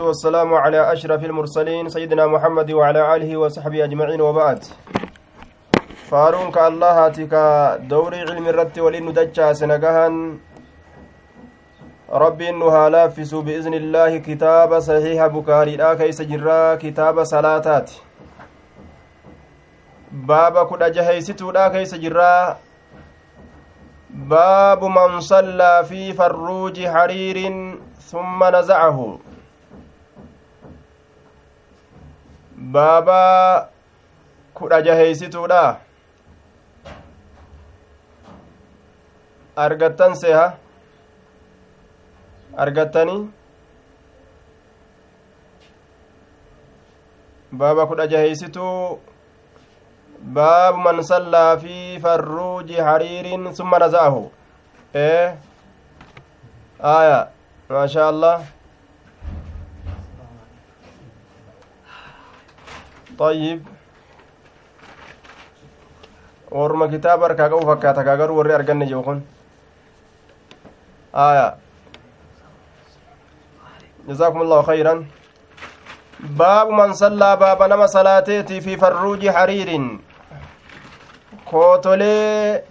والسلام على أشرف المرسلين سيدنا محمد وعلى آله وصحبه أجمعين وبعد. فارون كالله تكا دوري علم الرت ولين ندجا سنقهن ربي إنها لافس بإذن الله كتاب صحيح بكاري لا كيس جرا كتاب صلاتات. بابا كدا جهيستو لا كيس جرا باب من صلى في فروج حرير ثم نزعه. Baaba kudha jaheeysituudha argattan seha argattanii baaba kudha jaheeysituu baabu man sallaa fi farruuji hariirin summa naza'ahu ee aya maashaa allah طيب harkaa qabu fakkaata kaa garuu warri arganne jiru kun aya جزاكم الله خيرا باب من صلى باب نما صلاتيتي في فروج حرير kootolee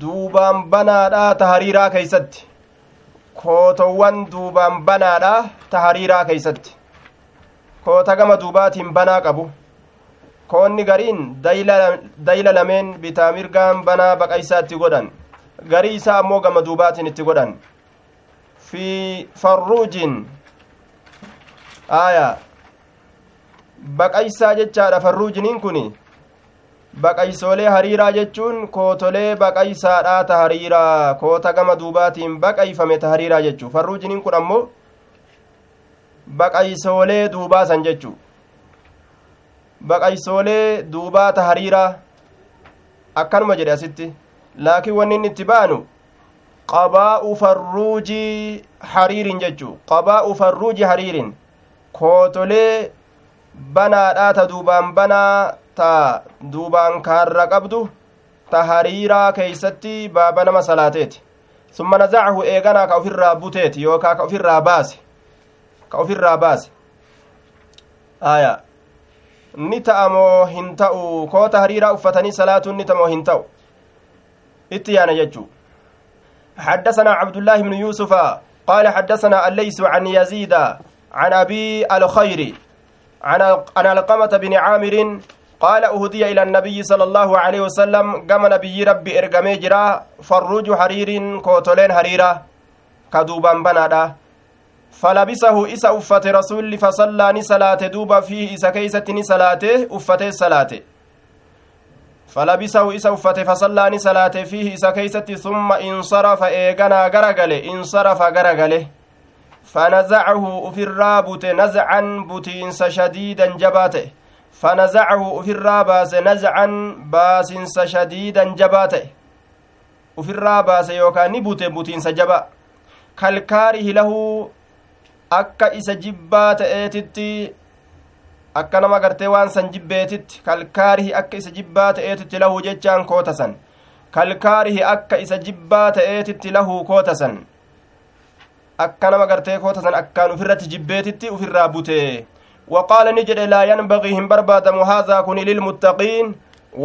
duubaan banaadha ta hariiraa keeysatti kootowwan duubaan banaadha ta hariiraa keeysatti koota gama duubaatiin banaa qabu. Koonni gariin dayla lameen bitaa mirgaan banaa baqaysaa itti godhan. Garii isaa ammoo gama duubaatiin itti godhan. Fi farruujin aya baqaysaa jechaadha farruujiniin kun baqaysoolee hariiraa jechuun kootolee baqaysaadhaa ta hariiraa koota gama duubaatiin baqayfame ta hariiraa jechuu. Farruujiniin kun ammoo baqaysoolee duubaa san jechu. Baqaysoolee duubaa ta hariiraa akkanuma jedhe asitti. Laakiin wanni inni itti baanu qabaa'u farruujii hariirin jechu. Qabaa'u farruuji hariirin kootolee banaadhaa ta duubaan banaa ta duubaan kaarra qabdu ta hariiraa keeysatti baaba nama salaateeti. Summa nazacahu eeganaa ka ofirraa buteeti yookaa ka ofirraa baase ka ofirraa baase. Aya ni ta'a moo hin ta'u koota hariiraa uffatanii salaatuun ni ta'a moo hin ta'u. Itti yaana jechuu. حدثنا عبد الله بن يوسف قال حدثنا الليث عن يزيد عن أبي الخير عن القمة بن عامر قال أهدي إلى النبي صلى الله عليه وسلم قام نبي ربي إرقمي جرا فروج حرير كوتولين حريرة كدوبا بنادا فلبسه إسا أفت رسول فصلى نسلاة دوبا فيه إسا كيسة نسلاة أفت الصلاة فلبسه إسا أفت فصلى نسلاة فيه إسا كيسة ثم انصرف إيغنا غرغل انصرف غرغل فنزعه أفي الرابط نزعا بتينس شديدا جباته. فنزعه أفي الراباس نزعا باسنس شديدا جباته. أفي الراباس يوكا نبوت بتينس جبا. كالكاره له akka isa jibbaa ta'eetitti akka nama gartee waan san jibbeetitti kalkaarihi akka isa jibbaa ta'eetitti lahuu jechaan kootasan kalkaarihi akka isa jibbaa ta'eetitti lahuu kootasan akka nama gartee kootasan akkaan ufirratti jibbeetitti ufirraa bute jedhe laa yanbagii hin barbaadamu haadhaa kun lilmuttaqiin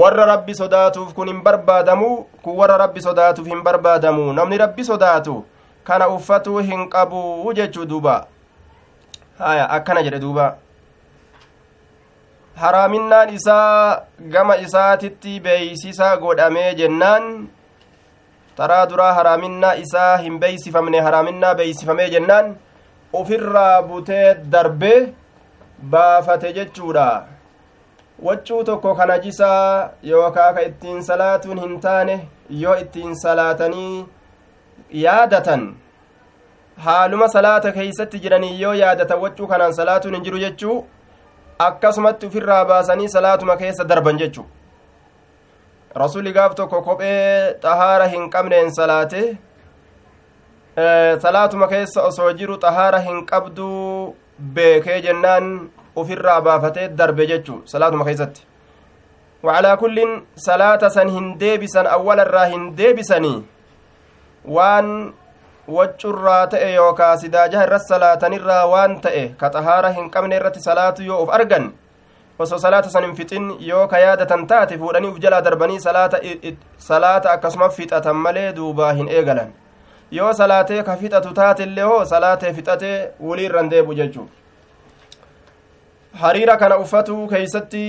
warra rabbi sodaatuuf kun hin barbaadamu kun warra rabbi sodaatuuf hin barbaadamu namni rabbi sodaatu kana uffatuu hin qabu jechuu duuba haya akkana jedhe duuba. Haraaminaan isaa gama isaatitti beeysisaa godhamee jennaan taraa duraa haraaminaa isaa hin beeysifamne haraaminaa beeysifamee jennaan ufirraa butee darbee baafate jechuudha. Waccuu tokko kana jisaa yookaa ka ittiin salaatuun hin taane yoo ittiin salaatanii yaadatan haaluma salaata keeysatti jiranii yoo yaadatan waccuu kanaan salaatuun hin jiru jechuu akkasumatti ufirraa baasanii salaatuma keessa darban jechuu rasuli gaaf tokko kophee xahaara hin qabneen salaate salaatuma keessa osoo jiru xahaara hin qabduu beekee jennaan ufirraa baafatee darbe jechuu salaatuma keessatti wacalaa kullin salaata san hin deebisan awwala irraa hin deebisanii waan waccurraa ta'e yookaa sidaajaha irratti salaatanirraa waan ta'e ka xahaara hin qabne irratti salaatu yoo uf argan osoo salaata san hin fixin yoo ka yaadatan taate fuudhanii uf jalaa darbanii salaata akkasuma fixatan malee duubaa hin eegalan yoo salaatee ka fixatu taatellee hoo salaatee fixatee wulii irran deebu jechuu hariira kana uffatuu keeysatti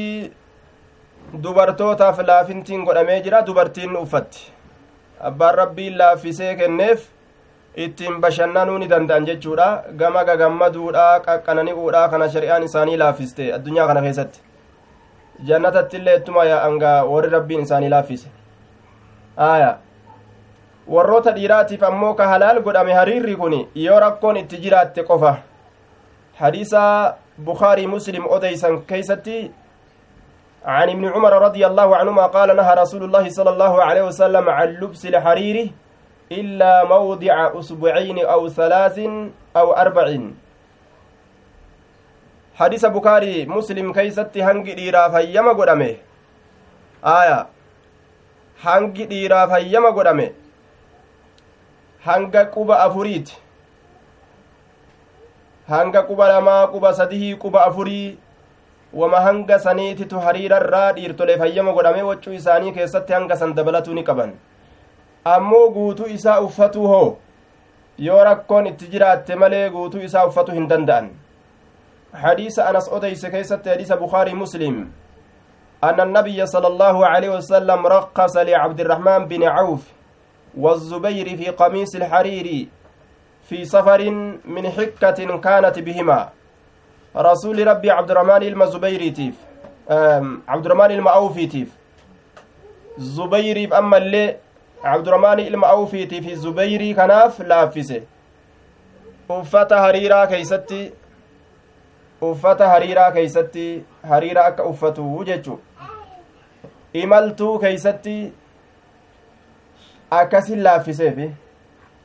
dubartootaaf laafintiin godhamee jira dubartiin uffatti abbaan rabbiin laaffisee kenneef ittiin bashannanuu ni danda'an jechuudha gama gagammaduudha qaqqanani'uudha kana shari'aan isaanii laaffiste addunyaa kana keessatti jannatatti illee ittuma yaa'angaa warri rabbiin isaanii laaffise aya warroota dhiiraatiif ammoo ka halaal godhame hariirri kun yoo rakkoon itti jiraatte qofa hadiisa bukaarii muslim odeysan keeysatti عن ابن عمر رضي الله عنهما قال نهى رسول الله صلى الله عليه وسلم عن لبس الحرير إلا موضع أسبوعين أو ثلاث أو أربع حديث بكاري مسلم كيستي هنجي ديرا فيما قدامه آية هنجي ديرا فيما hanga quba afuriiti hanga quba lamaa quba sadihii quba afurii wama hanga saniititu hariirarraa dhiirtolee fayyama godhamee waccuu isaanii keessatti hanga san dabalatuu ni qaban ammoo guutuu isaa uffatuu hoo? Yoo rakkoon itti jiraatte malee guutuu isaa uffatuu hin danda'an. Hadiisa anas odeyse keessatti hadiisa bukaarii muslim. أن النبي صلى الله عليه وسلم رخص لعبد الرحمن بن عوف والزبير في قميص الحرير في سفر من حكة كانت بهما رسول ربي عبد الرحمن المزبيريتيف عبد الرحمن المأوفيتيف زبيري أما اللي عبد الرحمن المأوفيتيف زبيري كناف لافسه uffata hariiraa keeysatti uffata hariiraa keeysatti hariira akka uffatu jechu imaltuu keeysatti akkasin laaffiseefi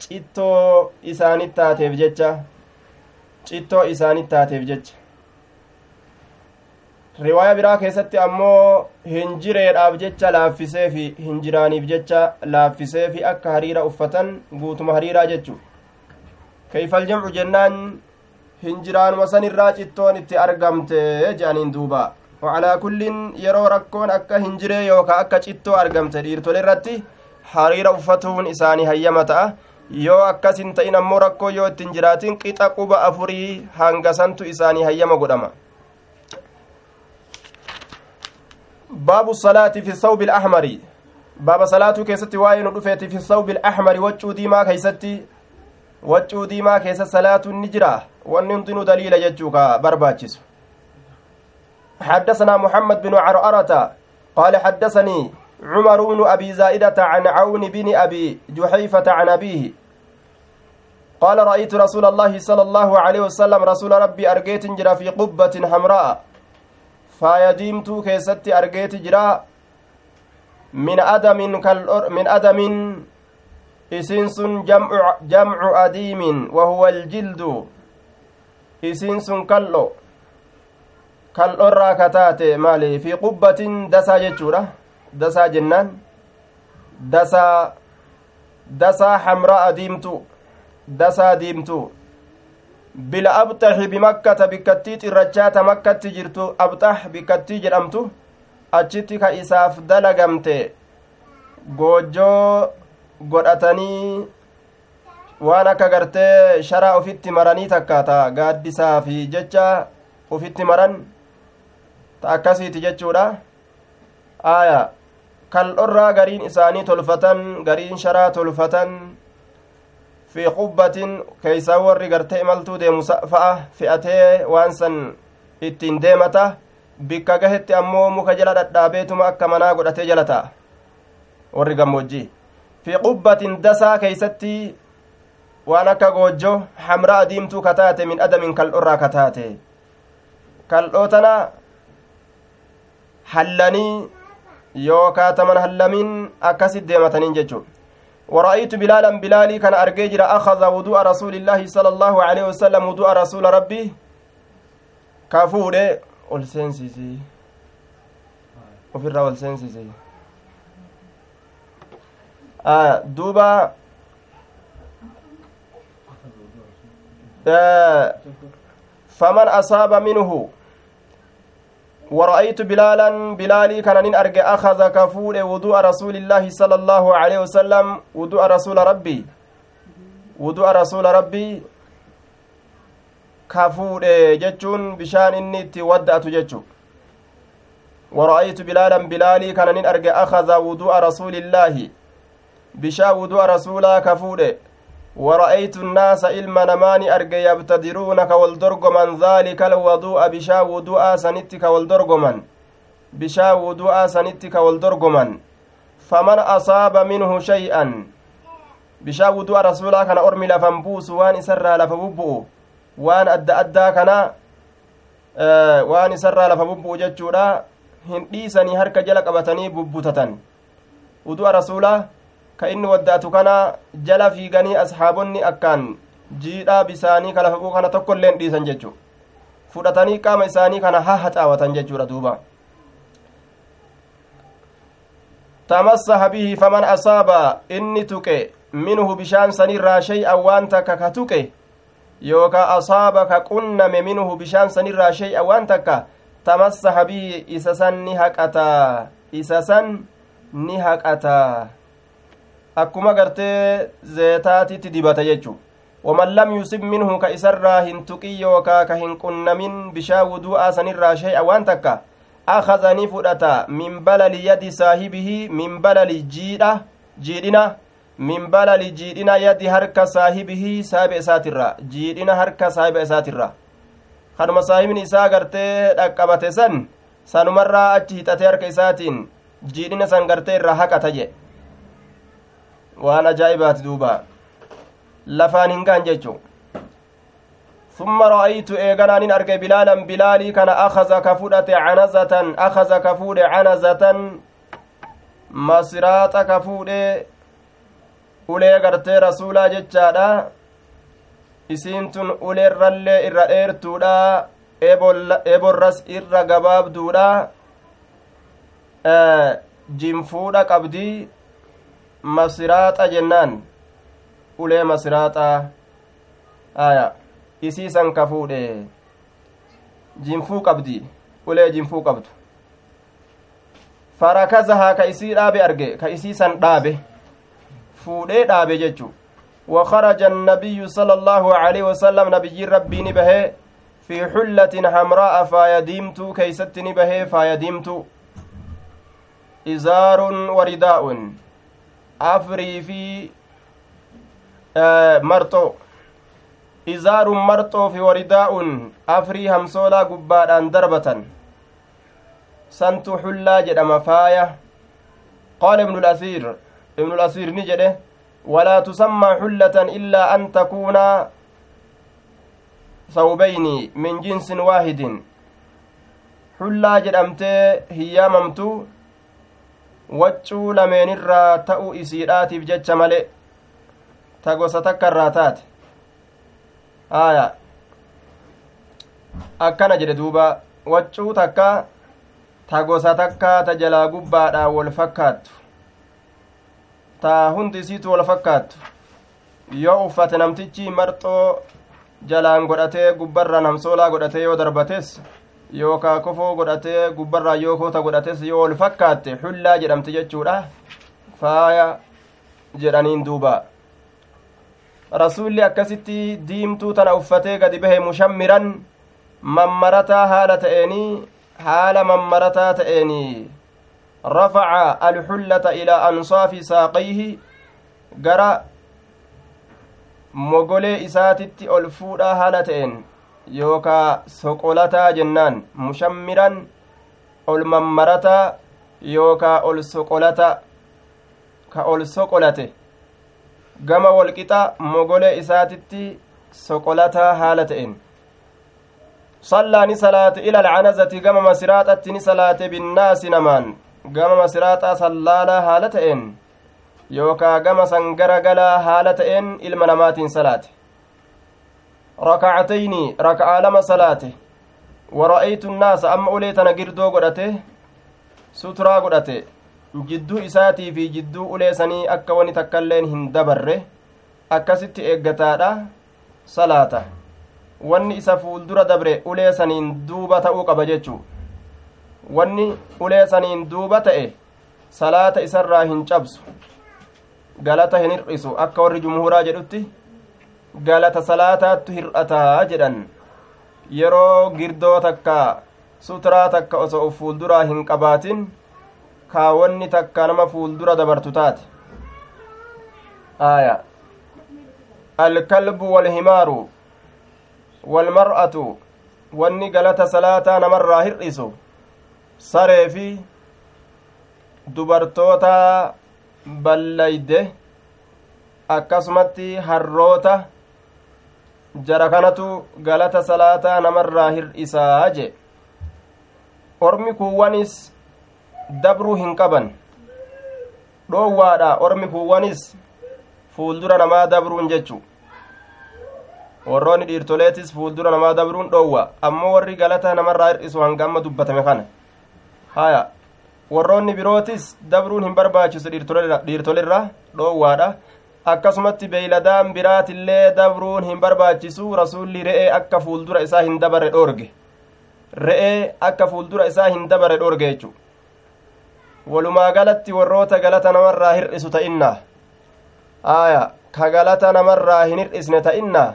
cittoo isaanit taateef jecha cittoo isaanit taateef jecha riwaaya biraa keessatti ammoo hinjireedhaaf jecha laaffisee fi hinjiraaniif jecha laaffisee fi akka hariira uffatan guutuma hariiraa jechu. Keeyfal jamcu jennaan hinjiraanuma san irraa cittoon itti argamte jedhaniin duuba. Wacalaa kullin yeroo rakkoon akka hinjiree yookaa akka cittoo argamte dhiirtole irratti hariira uffatuun isaanii hayyama ta'a. Yoo akkas hin ta'in ammoo rakkoo yoo ittiin jiraatin qixa quba afurii hangasantu isaanii hayyama godhama ilahmari baaba salaatuu keessatti waa'ee nu dhufeeti fi sawbi ilahmari waccuu diimaa keeysatti waccuu diimaa keessa salaatuun ni jira wanni hundinuu daliila jechuu ka barbaachisu حدثنا محمد بن عرعرة قال حدثني عمر بن أبي زائدة عن عون بن أبي جحيفة عن أبيه قال رأيت رسول الله صلى الله عليه وسلم رسول ربي أرقيت جرى في قبة حمراء faaya diimtuu keessatti argeeti jira min adamin min adamin isiin sun jamcu adiimin wahuwa aljildu isiin sun kal'o kal'orraa kataate maali fi qubbatin dasaa jechuudha dasaa jennaan dasaa dasaa hamraa diimtu dasaa diimtu bila abxaxi bimakkata bikkattii xirrachaata makkatti jirtu abxax bikkattii jedhamtu achitti ka isaaf dalagamte goojjoo godhatanii waan akka gartee sharaa ufitti maranii takkaata gaaddisaa fi jecha ufitti maran ta akkasiiti jechuudha aya kal'orraa gariin isaanii tolfatan gariin sharaa tolfatan fi qubbatin keeysaa warri gartee imaltuu deemu fa'a fe'atee waan san ittiin deemata bikka gahetti ammoo muka jala dhadhaabeetuma akka manaa godhatee jala ta'a warri gammoojjii fi qubbatin dasaa keeysatti waan akka goojjo hamraa diimtuu kataate min adamin kal'orraa kataate kal'oo tana hallanii yookaa taman hallamin akkasit deemataniin jechuu ورأيت بلالا بلالي كان أرجيجر أخذ وضوء رسول الله صلى الله عليه وسلم وضوء رسول ربي. كافوري والسنسيسي. وفي الرا والسنسيسي. آه دوبا. faman asaaba minhu ورأيت بلالا بلالي كان نين أرجع أخذ كفول وضوء رسول الله صلى الله عليه وسلم وضوء رسول ربي. وضوء رسول ربي كفول جتشون بشان إني تودأت جتشو. ورأيت بلالا بلالي كان نين أرجع أخذ وضوء رسول الله. بشا وضوء رسولا كفول ورأيت الناس إلما نماني أرجع يبتدرون كوالدرغمن ذلك الوضوء بشا وضوء سنت كوالدرغمن بشا وضوء سنت كوالدرغمن فمن أصاب منه شيئا. بشا وضوء رسولا كان أرمي لفنبوس وان إسرى لفببؤ وان أدى أدى كان آه وان إسرى لفببؤ جتشورا. هنديسني هرك جلق أبتني ببتتن وضوء رسولا ka inni waddaatu kana jala fiiganii asxaabonni akkaan jiidhaa bisaanii ka lafa kana tokkoilleen dhiisan jechu fudhatanii qaama isaanii kana haha xaawatan jechuudha duuba tamassaha bihi faman asaaba inni tuqe minhu bishaan sanirraa shay'an waan takka ka tuqe yookaa asaaba ka qunname minhu bishaan sanirraa shay'an waan takka tamassaha bihi isa san ni haqataa isa san ni haqataa akkuma gartee zeetaatitti dibata jechu waman lam yusib minhu ka isarraa hin tuqin yookaa ka hin qunnamin bishaa wudu'aa sanirraa shay'a waan takka akaza ni fudhata min balali yadi saahibihi min balali jiidha jiidhina min balali jiidhina yadi harka saahibihi saahiba isaatirra jiidhina harka saahiba isaatirra kanuma saahibni isaa gartee dhaqqabate san sanumarraa achi hixate harka isaatiin jiidhina san gartee irraa haqata jedhe waan ajaa'ibaati duuba lafaan hin gaan jechu ثم رأيت إيغانا نين أرجع بلالا بلالي كان أخذ كفودة عنزة أخذ كفودة عنزة مسرات كفودة ulee gartee rasuulaa jechaadha isiin tun uleerrallee irra dheertuudha eborras irra gabaabduudha jinfuudha qabdii masiraaxa jennaan ulee masiraaxaa aya isiisan ka fuudhe jinfuu qabdi ulee jinfuu qabdu farakazahaa ka isii dhaabe arge ka isiisan dhaabe fuudhee dhaabe jechu وخرج النبي صلى الله عليه وسلم نبي ربي نبه في حلة حمراء فايديمت كيست نبه فايديمت إزار ورداء afrii fi marxoo izaarun marxoo fi waridaa'un afrii hamsoolaa gubbaadhaan darbatan santu xullaa jedhama faaya qaala ibnu lasiir ibnu lasiir ni jedhe walaa tusammaa xullatan illaa an takuunaa sawbayni min jinsin waahidin xullaa jedhamtee hiyyaamamtu waccuu lameenirraa ta'uu isiidhaatiif jecha male ta gosa takka irraa taate. Aya akkana jedhe duuba waccuu takka ta gosa takka ta jalaa gubbaadhaa wol fakkaattu. Ta hundi isiitu wol fakkaattu. Yoo uffate namtichi marxoo jalaan godhatee gubbarra namsoolaa godhatee yoo darbates yookaa kofoo godhatee gubbarraa yoo koota godhates yoo ol fakkaatte xullaa jedhamte jechuudha. Faaya jedhaniin duuba. Rasuulli akkasitti diimtuu tana uffatee gadi bahe mushammiran mammarataa haala ta'eenii haala mammarataa ta'eenii rafaca alxullata ilaa ansaafi saaqayhi gara mogolee isaatitti ol fuudhaa haala ta'een yookaa soqolataa jennaan mushammiran ol mammarataa yookaa ol soqolata ka ol soqolate gama walqixa mogolee isaatitti soqolataa haala ta'en sallaa ni salaate ila alcanazati gama masiraaxatti ni salaate binnaasi namaan gama masiraaxaa sallaalaa haala ta'en yookaa gama san garagalaa rakacatayni raka'aa lama salaate. Wara'aytu nnaasa amma ulee tana girdoo godhate suturaa godhate. Jidduu isaatii fi jidduu ulee sanii akka wani takkailleen hin dabarre akkasitti eeggataadha salaata. Wanni isa fuuldura dabre ulee saniin duuba ta'uu qaba jechuu. Wanni ulee saniin duuba ta'e salaata isarraa hin cabsu. Galata hin hir'isu. Akka warri jumhuuraa jedhutti galata salaataattu hir'ataa jedhan yeroo girdoo takka suturaa takka osoo uf fuulduraa hin qabaatin kaawwanni takka nama fuuldura dabartu taate aya alkalbu walhimaaru walmar'atu wanni galata salaataa namarraa hir'isu saree fi dubartoota ballayde akkasumatti harroota jara kanatu galata salaataa namarraa hir'isaa je ormi kuuwwanis dabruu hin qaban. Dhoowwaadha ormi kuuwwanis fuuldura namaa dabruun jechu. Warroonni dhiirtoleetis fuuldura namaa dabruun dhoowwa. Ammoo warri galata namarraa hir'isu hanga amma dubbatame kana. Haya warroonni birootis dabruun hin barbaachisu dhiirtolirra dhoowwaadha akkasumatti beeyladaan biraatillee dabruun hin barbaachisu rasuulli re'ee akka fuuldura isaa hin dabarre dhoorge. Re'ee akka fuuldura isaa hin dabarre dhoorge jechu walumaa galatti warroota galata namarraa hir'isu ta'inna? Aya ka galata namarraa hin hir'isne ta'inna?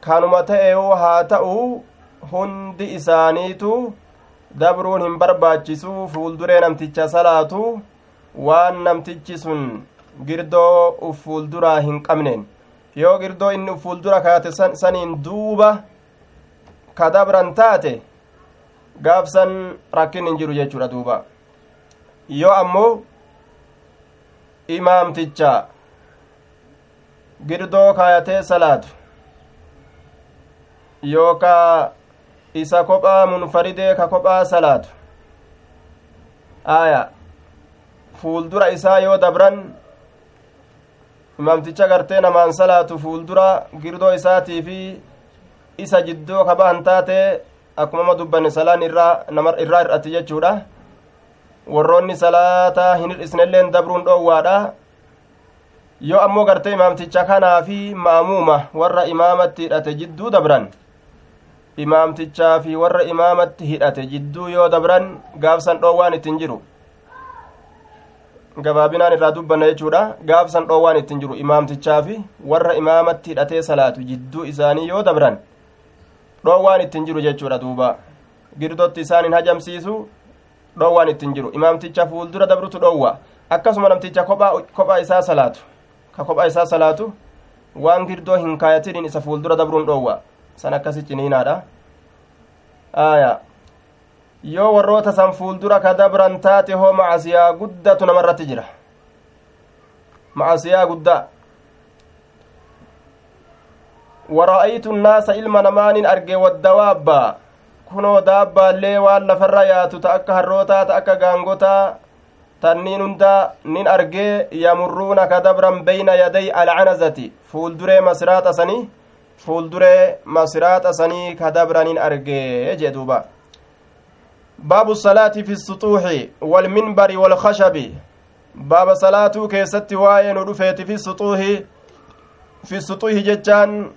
Kanuma ta'e'uu haa ta'u hundi isaaniitu dabruun hin barbaachisu fuulduree namticha salaatu waan namtichi sun girdoo uf fuulduraa hin qabneen. Yoo girdoo inni uf fuuldura kaate saniin duuba ka dabran taate gaafsan rakkin hin jiru jechuudha duuba. Yoo ammoo imaamticha girdoo kaayatee salaatu yookaa isa kophaa munfaridee ka kophaa salaatu. Aya fuuldura isaa yoo dabran imaamticha gartee namaan salaatu fuuldura girdoo isaatii fi isa jiddoo ka bahan taate akkuma ma dubbanne salaan irraa irraa hir'atti jechuudha warroonni salaataa hin hir'isnelleen dabruun dhoowwaadha yoo ammoo gartee imaamticha kanaa fi ma'amuuma warra imaamatti hidhate jidduu dabran imaamtichaa fi warra imaamatti hidhate jidduu yoo dabran gaafsan dhoowwaan ittiin jiru gabaabinaan irraa dubbanna jechuudha gaafsan dhoowwaan ittiin jiru imaamtichaa fi warra imaamatti hidhatee salaatu jidduu isaanii yoo dabran dhoowwaan ittiin jiru jechuudha duuba girdotti isaan hin hajamsiisu dhoowwaan ittiin jiru imaamticha fuuldura dabrutu dhoowwa akkasuma namticha kophaa isaa salaatu ka kophaa isaa salaatu waan girdoo hin kaayatiniin isa fuuldura dabruun dhoowwa san akkasi ciniinaadha aya yoo warroota san fuuldura ka dabran taate hoo macasiyaa guddatu namarratti jira macasiyaa guddaa wara'aytu nnaasa ilma namaanin arge waddawaabba kunoo daabbaallee waan lafarra yaatu ta akka harrootaa ta akka gaangotaa tanniin hunda nin argee yamurruuna ka dabran beyna yaday alcanazati fuulduree masiraaxa sanii fuulduree masiraaxa sanii ka dabranin argee jee duuba salaati fi suxuuxi walminbari walkashabi baaba salaatuu keessatti waa'ee nu dhufeeti fi suxuuhi fi suxuuhi jechaan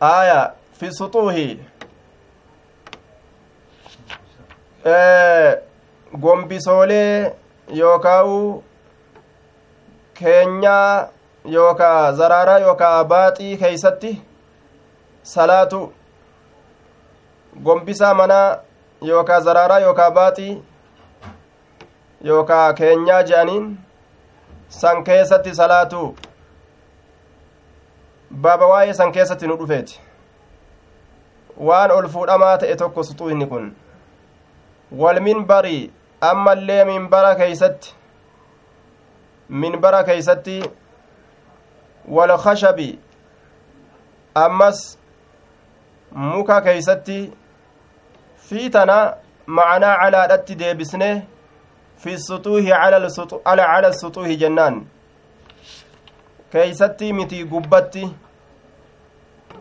aya fi suxuuhi gombisoolee yookaawu keenyaa yookaa zaraaraa yookaa baaxii keeysatti salaatu gombisaa manaa yookaa zaraaraa yookaa baaxii yookaa keenyaa je'aniin san keessatti salaatu baaba waa'ee san keessatti nu dhufeeti waan ol fuudhamaa ta'e tokko suxuu inni kun wal minbarii ammallee minbara keeysatti minbara keeysatti wal kashabi ammas muka keeysatti fi tana macanaa calaadhatti deebisne fi suxuuhi cala suxuuhi jennaan keeysatti miti gubbatti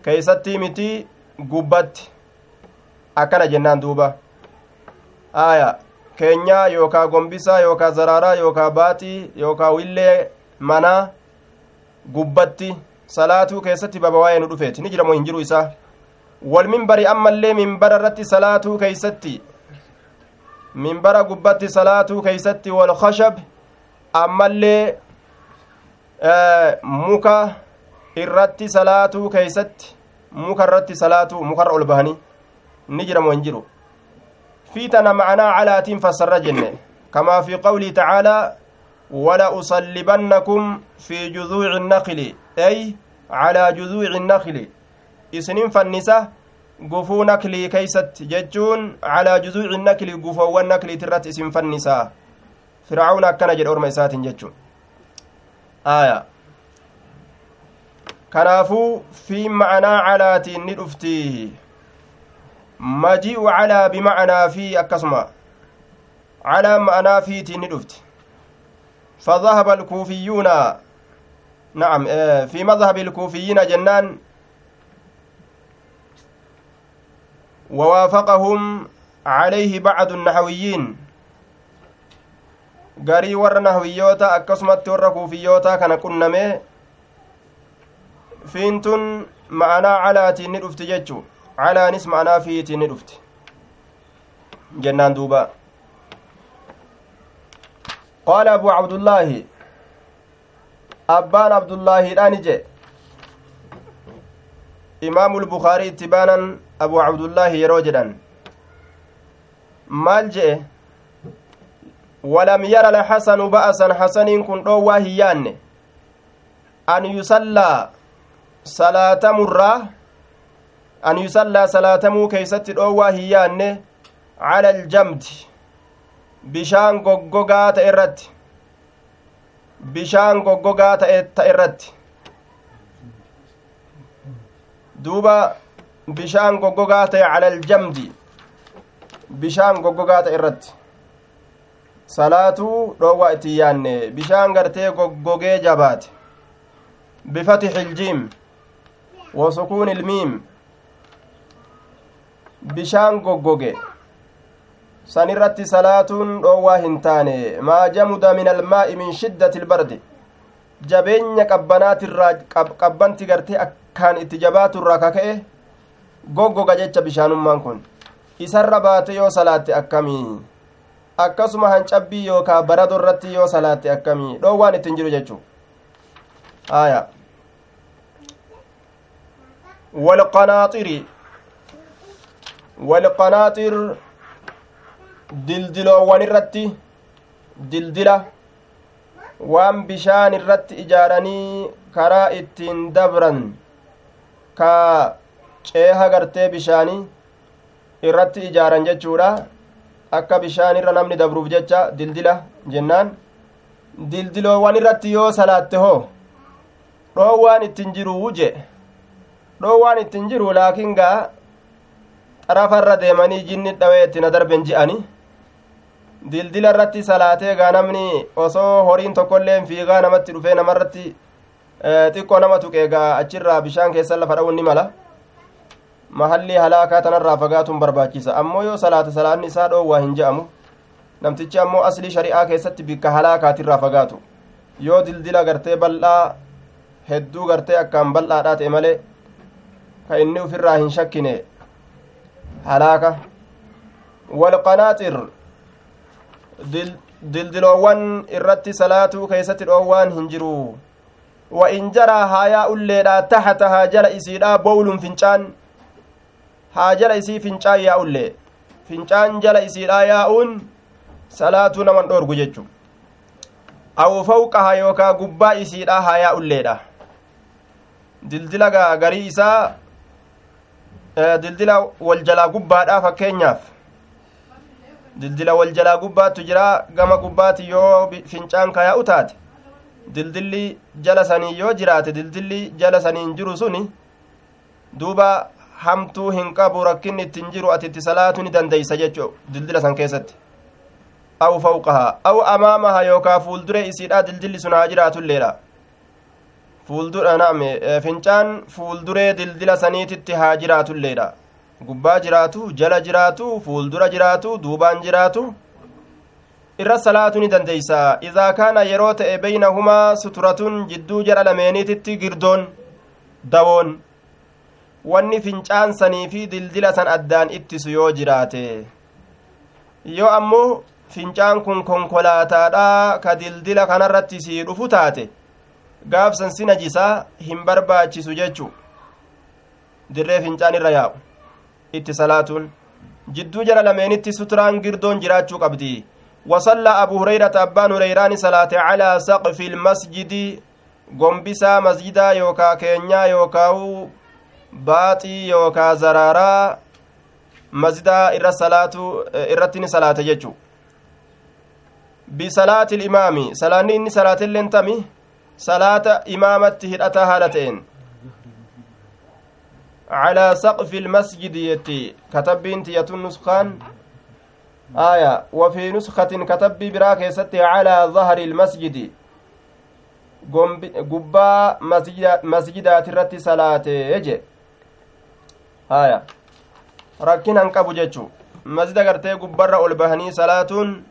keeysatti miti gubbatti akkana jennaan duuba aya keenyaa yookaa gombisaa yookaa zaraaraa yookaa baaxii yookaa willee manaa gubbatti salaatuu keessatti baba waa'ee nu dhufeeti ni jiramoo hin jiru isaa walminbari ammallee minbara irratti salaatuu keeysatti minbara gubbatti salaatuu keeysatti walkashab ammallee muka irratti salaatuu keeysatti muka irratti salaatuu mukarra ol bahanii ni jiramoo hin jiru fiitana macanaa calaatiin fassarra jenne kamaa fi qawlii tacaalaa ولأصلبنكم في جذوع النخل أي على جذوع النخل إسنين فالنساء gufuu naklii keeysatti jechuun calaa juzuuci nakli gufoowwan naklii tirratti isin fannisaa fircaun akkana jedhe orma isaatiin jechu aya kanaafuu fi macanaa calaatiin ni dhufti maji'u calaa bimacanaa fi akkasuma calaa ma'anaa fiitiin ni dhufti فذهب الكوفيون نعم في مذهب الكوفيين جنان ووافقهم عليه بعض النحويين garii warra nahwiyyoota akkasumatti warra kuufiyyoota kana qunname fiintun ma'anaa calaatiin ni dhufti jechu calaanis ma'anaa fiitiin ni dhufti jennaan duuba qaala abu cabdullaahi abbaan abdullaahiidhaan ije imaamu lbukaarii itti baanan abu cabdullaahi yeroo jedhan maal je'e walam yara alxasanu ba'asan xasaniin kun dhoowwaa hin yaanne an yusallaa salaatamurraa an yusallaa salaatamuu keeysatti dhoowwaa hin yaanne cala aljamdi bishaan goggogaa ta'e irratti bishaan goggogaa ta'e ta irratti duuba bishaan goggogaa ta'e cala aljamdi bishaan goggogaa ta'e irratti salaatuu dhoowwaa itti yaanne bishaan gartee goggogee jabaate bifatixi iljiim wasukuun ilmiim bishaan goggoge san irratti salaatuun dhoowwaa hin taane maa jamuda min almaa'i min shiddati ilbardi jabeenya qabbanaatirraa qabbanti gartee akkaan itti jabaaturraa kaka'e goggoga jecha bishaanummaan kun isarra baate yoo salaatte akkamii akkasuma hancabbii yookaa barado irratti yoo salaatte akkamii dhoowwaan ittiin jiru jechuu aya walqanaaxiri walqanaaxir dildiloowwan irratti dildila waan bishaan irratti ijaaranii karaa ittiin dabran ka ceeha gartee bishaanii irratti ijaaran jechuudha akka bishaan irra namni dabruuf jecha dildila jennaan dildiloowwan irratti yoo salaatte hoo dhoowwaan ittin jiru je dhoowwaan ittin jiru laakiin gaa xarafarra deemanii jinni dhawee ittina darben ji'ani dildila irratti salaatee gaa namni osoo horiin tokkoillee fiigaa namatti dhufee namarratti xiqqoo nama tuqee gaa achirraa bishaan keessan lafa dha'uun ni mala mahallii halaakaa tanarraa fagaatuun barbaachisa ammoo yoo salaata salaanni isaa dhoowwaa hin je'amu namtichi ammoo aslii shari'aa keessatti bikka halaakaatirraa fagaatu yoo dildila gartee bal'aa hedduu gartee akkaan bal'aadhaa ta'e malee ka inni ufirraa hin shakkine halaaka walqanaaxir dildiloowwan irratti salaatuu keessatti dhoowwaan hin jiru wa in jaraa haayaa ulleedha taxatahaa jala isiidha bowlun fincaan haa jala isii fincaan yaa'ullee fincaan jala isiidha yaa'uun salaatuu naman dhoorgu jechu aw fawqaha yookaa gubbaa isiidha haa yaa'ulleedha. Dildila garii isaa dildila wal jalaa gubbaadha fakkeenyaaf. Dildila wal jalaa gubbaattu jira gama gubbaati yoo fincaan ka yaa'u taate dildilli jala sanii yoo jiraate dildilli jala saniin jiru suni duuba hamtuu hin qabu rakkinni ittiin jiru ati itti salaatu ni dandeeysa jechuu dildila san keessatti. Aw fawqahaa. Aw amaamaha yookaa fuuldure isiidha dildilli sun haa jiraatulleedha fuuldura naame fincaan fuulduree dildila saniititti haa jiraatulleedha gubbaa jiraatu jala jiraatu fuuldura jiraatu duubaan jiraatu. Irra salaatu ni dandeeysa idaa kaana yeroo ta'e beynahumaa suturatun jidduu jara lameeniititti girdoon dawoon wanni fincaansanii fi dildila san addaan ittisu yoo jiraate yoo ammoo fincaan kun konkolaataadhaa ka dildila kanarratti sii dhufu taate gaafsan si najisaa hin barbaachisu jechu dirree fincaan irra yaa'u itti salaatuun jidduu jara lameenitti suturaan girdoon jiraachuu qabdi وصلى أبو هريرة أبان هريران صلاة على سقف المسجد gombisaa masjidaa yookaa keenyaa yookaa baaxii yookaa zaraaraa masjidaa irra salaatu irratti ni salaate jechu bisalaati ilimaami salaanni inni salaatilleen tami salaata imaamatti hidhataa haala ta'een calaa saqfi ilmasjidi yetti katabbiin tiyatun nuskaan aya wafii nuskatin katabbii biraa keessatti calaa dahri ilmasjidi gubbaa masjidaati irratti salaatee je haya rakkinan qabu jechu masjida gartee gubbarra ol bahanii salaatuun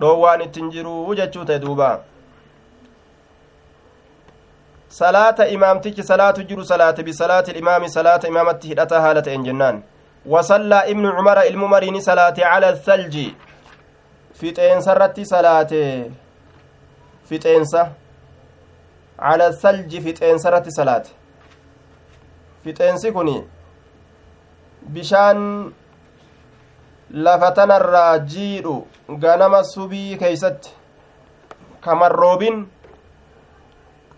dhoowwaan ittin jiruu jechuu ta'e duuba salaata imaamtichi salaatu jiru salaate bisalaati imaami salaata imaamatti hidhata haala ta'en jennaan wasallaa ibnu cumara ilmu mariini salaate cala salji fixeensa irratti salaate fixeensa cala salji fixeensa irratti salaate fixeensi kun bishaan lafa jiidhu ganama subii keeysatti kamarroobin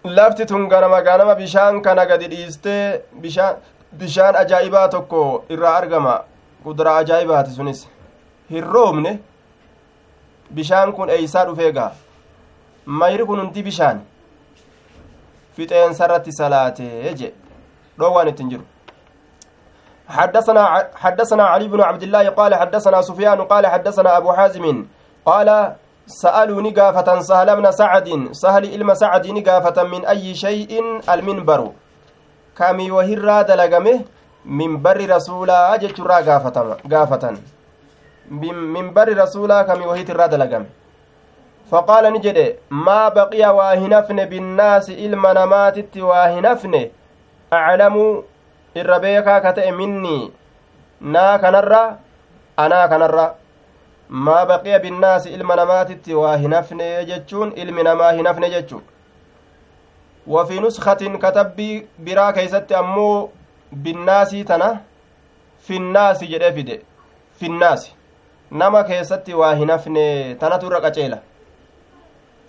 lafti tun ganama ganama bishaan kana gadi dhiistee bishaan ajaa'ibaa tokko irraa argama kuduraa ajaa'ibaati sunis hin roobne bishaan kun eeysaa dhufeegaa mayri kun hundi bishaan fixeensa irratti salaatee je dhoowwaan ittiin jiru حدثنا حدثنا علي بن عبد الله قال حدثنا سفيان قال حدثنا أبو حازم قال سألوا نقافة سهل بن سعد سهل إلما سعد نقافة من أي شيء المنبر. كامي وهرا دلقمه منبر رسولا جتشرا قافة منبر رسولا كامي وهيت دلقمه فقال نجد ما بقي واهنفن بالناس إلما نماتت واهنفن؟ أعلم الربيكا كتئ مني نا كنرى أنا كنرى ما بقي بالناس إلما نماتت واهنفن جتشون إلم نما هنفن جتشون وفي نسخة كتب برا كيست أمو بالناس تنا في الناس جدفد في الناس نما كيست واهنفن تنا ترى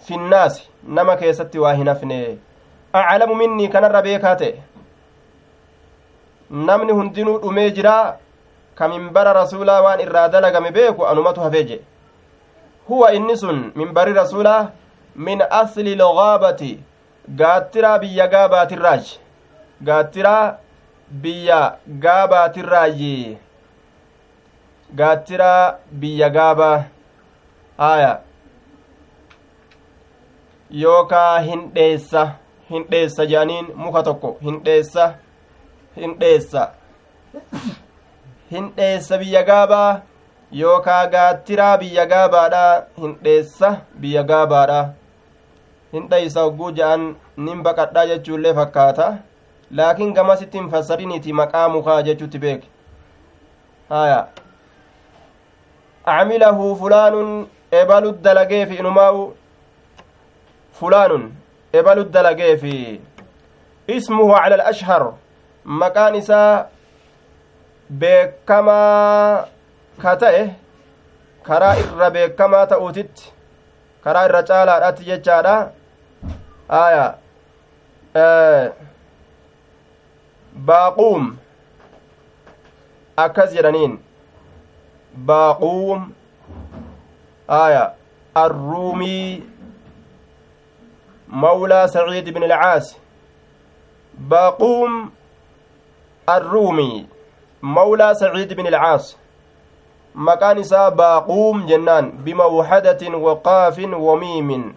finnaasi nama keessatti waa hin hafne aclamu minnii kanarra beekaa ta'e namni hundinuu dhumee jiraa? Ka minbara rasuulaa waan irraa dalagame beeku anumatu hafee jedhe huwa inni sun minbari rasuulaa? Min asli lgaabati gaattiraa biyya gaabaatirraaji. Gaattiraa biyya gaabaatirraayi gaattiraa biyya gaabaa haya yookaa hindheessa hindheessa jedhaniin muka tokko hin dheessa. Hin dheessa biyya gaabaa yookaa gaattiraa biyya gaabaadha hin dheessa biyya gaabaadha. Hin dhaysa ogguu ja'an nin baqadhaa jechuullee fakkaata. Laakiin gamasitti hin fassariniiti maqaa mukaa jechuutti beeke haya camilahu fulaanun ebalu dalageefi inumaa'u fulaanun ebalu dalageefi ismuhu cala alashhar الأشهر مكان إساء بكما كتئه karaa irra beekamaa ta'uutitti karaa irra caalaadhaatti jechaadha aya baaquum akkas jedhaniin baaquum aya arruumii مولى سعيد بن العاص باقوم الرومي مولى سعيد بن العاص. مكان باقوم جنان بموحدة وقاف وميم.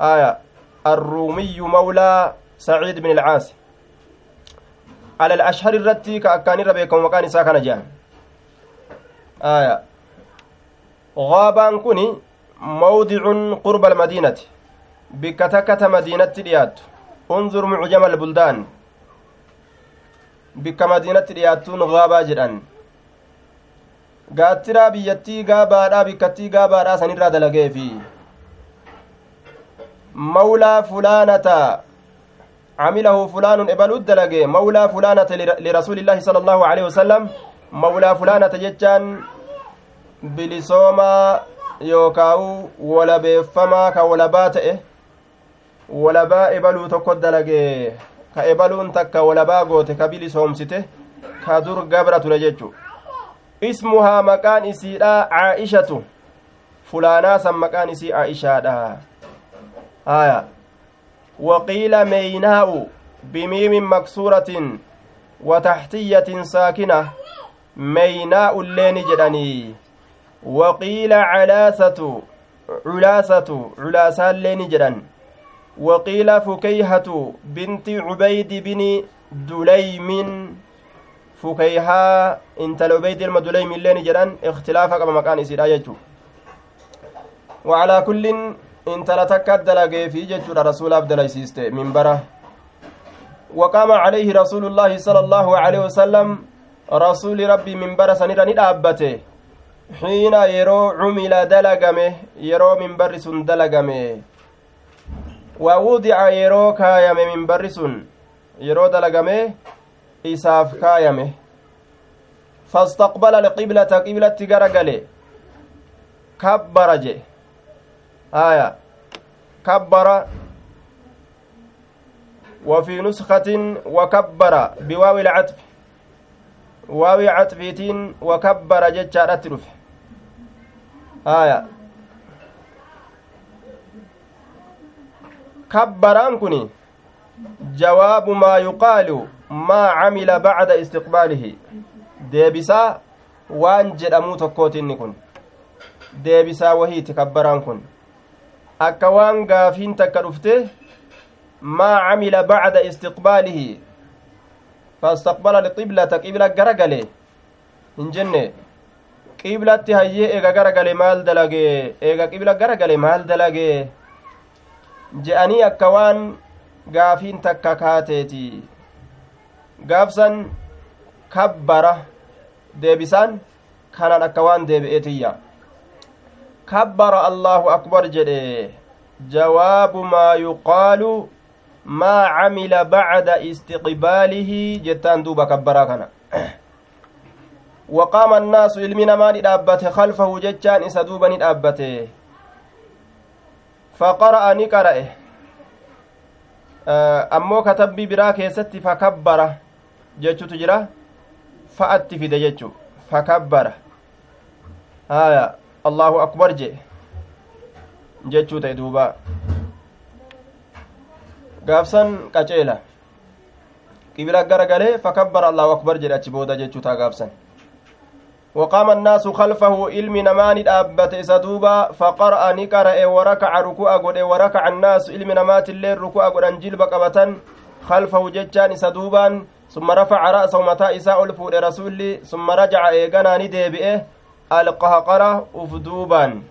آية الرومي مولى سعيد بن العاص. على الأشهر الرتي كأكان ربيكم مكان إساء كان جان آية غابان كني موضع قرب المدينة. takkata madiinatti dhiyaattu unzur mucjama albuldaan bikka madiinatti dhiyaattuun gaabaa jedhan gaattiraa biyyattii gaabaadhaa bikkattii gaabaadhaa sanirraa dalageefi mawlaa fulaanata camilahu fulaanun ebaluu dalage mawlaa fulaanata lirasuulillaahi sala allaahu aleyhi wasalam mawlaa fulaanata jechaan bilisoomaa yookaawu walabeeffamaa ka walabaa ta'e walabaa ebaluu tokko dalage ka ebaluun takka walabaa goote ka bilisoomsite ka dur gabra ture jechu ismuhaa maqaan isiidha caa'ishatu fulaanaa san maqaan isii aa'ishaadha haya waqiila meeynaa'u bimiimin maksuuratin wataxtiyatin saakina meeynaa'u illeeni jedhanii waqiila calaasatu culaasatu culaasaalleeni jedhan waqiila fukeyhatu binti cubaydi bini dulaymin fukeyhaa intala ubeydi ilma dulaymi illeen jedhan ikhtilaafa qaba maqaan isiidha jechuu wacalaa kullin intala takka dalageefi jechuudha rasuulaaf dalaysiiste minbara وقام عليه رسول الله صلى الله عليه وسلم رسول ربي منبر سنيرا ندابته حين يرو عمل دلقمه يرو منبر سن دلقمه ووضع يرو كايم منبر سن. يرو دلقمه isaaf kaayame fastaqbala alqiblata qiblatti garagale kabbara je aya kabbara وفي نسخة وكبر. بواو العطف. واو عطفتين وكبر جتشا رترف آية. كبران كني جواب ما يقال maa camila bacda istiqbaalihi deebisaa waan jedhamuu tokkooti inni kun deebisaa wahiiti kabbaraan kun akka waan gaafiin takka dhufte maa camila bacda istiqbaalihi fastaqbala alqiblata qibla gara gale hin jenne qiblatti hayyee eega gara gale maal dalage eega qibla gara gale maal dalage je'anii akka waan gaafiin takka kaateeti gaafsan kabbara deebisaan kanaan akka waan deebi'eetiyya kabbara allaahu akbar jedhe jawaabu maa yuqaalu maa camila bacda istiqbaalihi jettaan duuba kabbaraa kana ilmi namaa ni dhaabbate kalfahu jechaan isa duuba ni dhaabbate faqara'a ni qara'e ammoo katabbii biraa keessatti fakabbara jechutu jira fa'atti fide jechu fakabbara haya allahu akbar je jechuu ta'e duuba gaafsan qaceela qibila gara galee fakabbara allahu akbar jedhe achi booda jechuu taa gaafsan وقام الناس خلفه علم نمان دابت إسدوبا فقرأ نقرأ وركع ركوع قد وركع الناس علم نمات الليل ركوع قد أنجل بقبة خلفه ججان إسدوبا ثم رفع رأسه متى إساء الفود رسولي ثم رجع إيقنا نديبئه القهقرة أفدوبا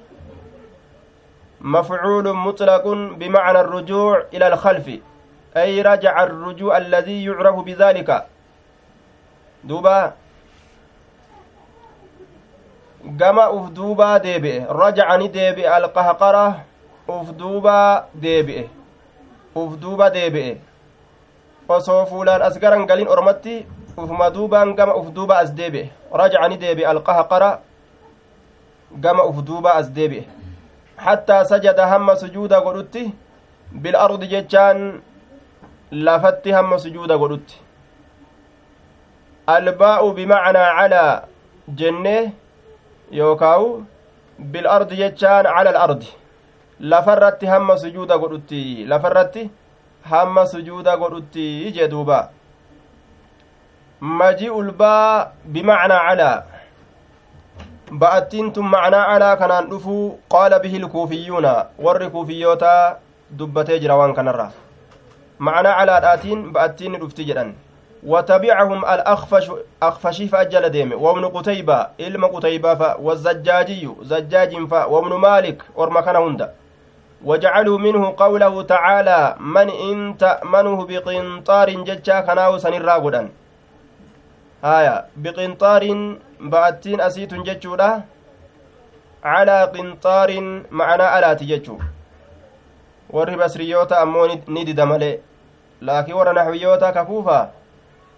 مفعول مطلق بمعنى الرجوع إلى الخلف أي رجع الرجوع الذي يعرف بذلك. دوبا gama uf duubaa deebi'e rajacani deebi'e alqahqara uf duubaa deebi'e uf duuba deebi'e osoo fuulaan as garan galin ormatti ufuma duubaan gama uf duuba as deebi'e rajacani deebi'e alqahqara gama uf duuba as deebi'e hattaa sajada hamma sujuuda godhutti bilardi jechaan lafatti hamma sujuuda godhutti albaa'u bimacnaa calaa jennee yookaawu bilardi jechaan cala alardi lafarratti hamma sujuuda godhutti lafarratti hamma sujuuda godhutti jee duuba maji'ul baa bimacnaa calaa ba'attiin tun macnaa calaa kanaan dhufuu qaala bihi lkuufiyyuuna warri kuufiyyootaa dubbatee jira waan kanarra macnaa calaadhaatiin ba'attiin dhufti jedhan وتبعهم الأخفش أخفشي فأجل ديم وابن قتيبة إلما قتيبة فا والزجاجي زجاج فا وابن مالك ورما كان هندا وجعلوا منه قوله تعالى من إن تأمنه بقنطار ججا كناو سنرا قدن. هايا بقنطار بأتين أسيت ججودا على قنطار معنا ألا تججو ammoo ni dida malee laakiin warra naxwiyoota kakuufa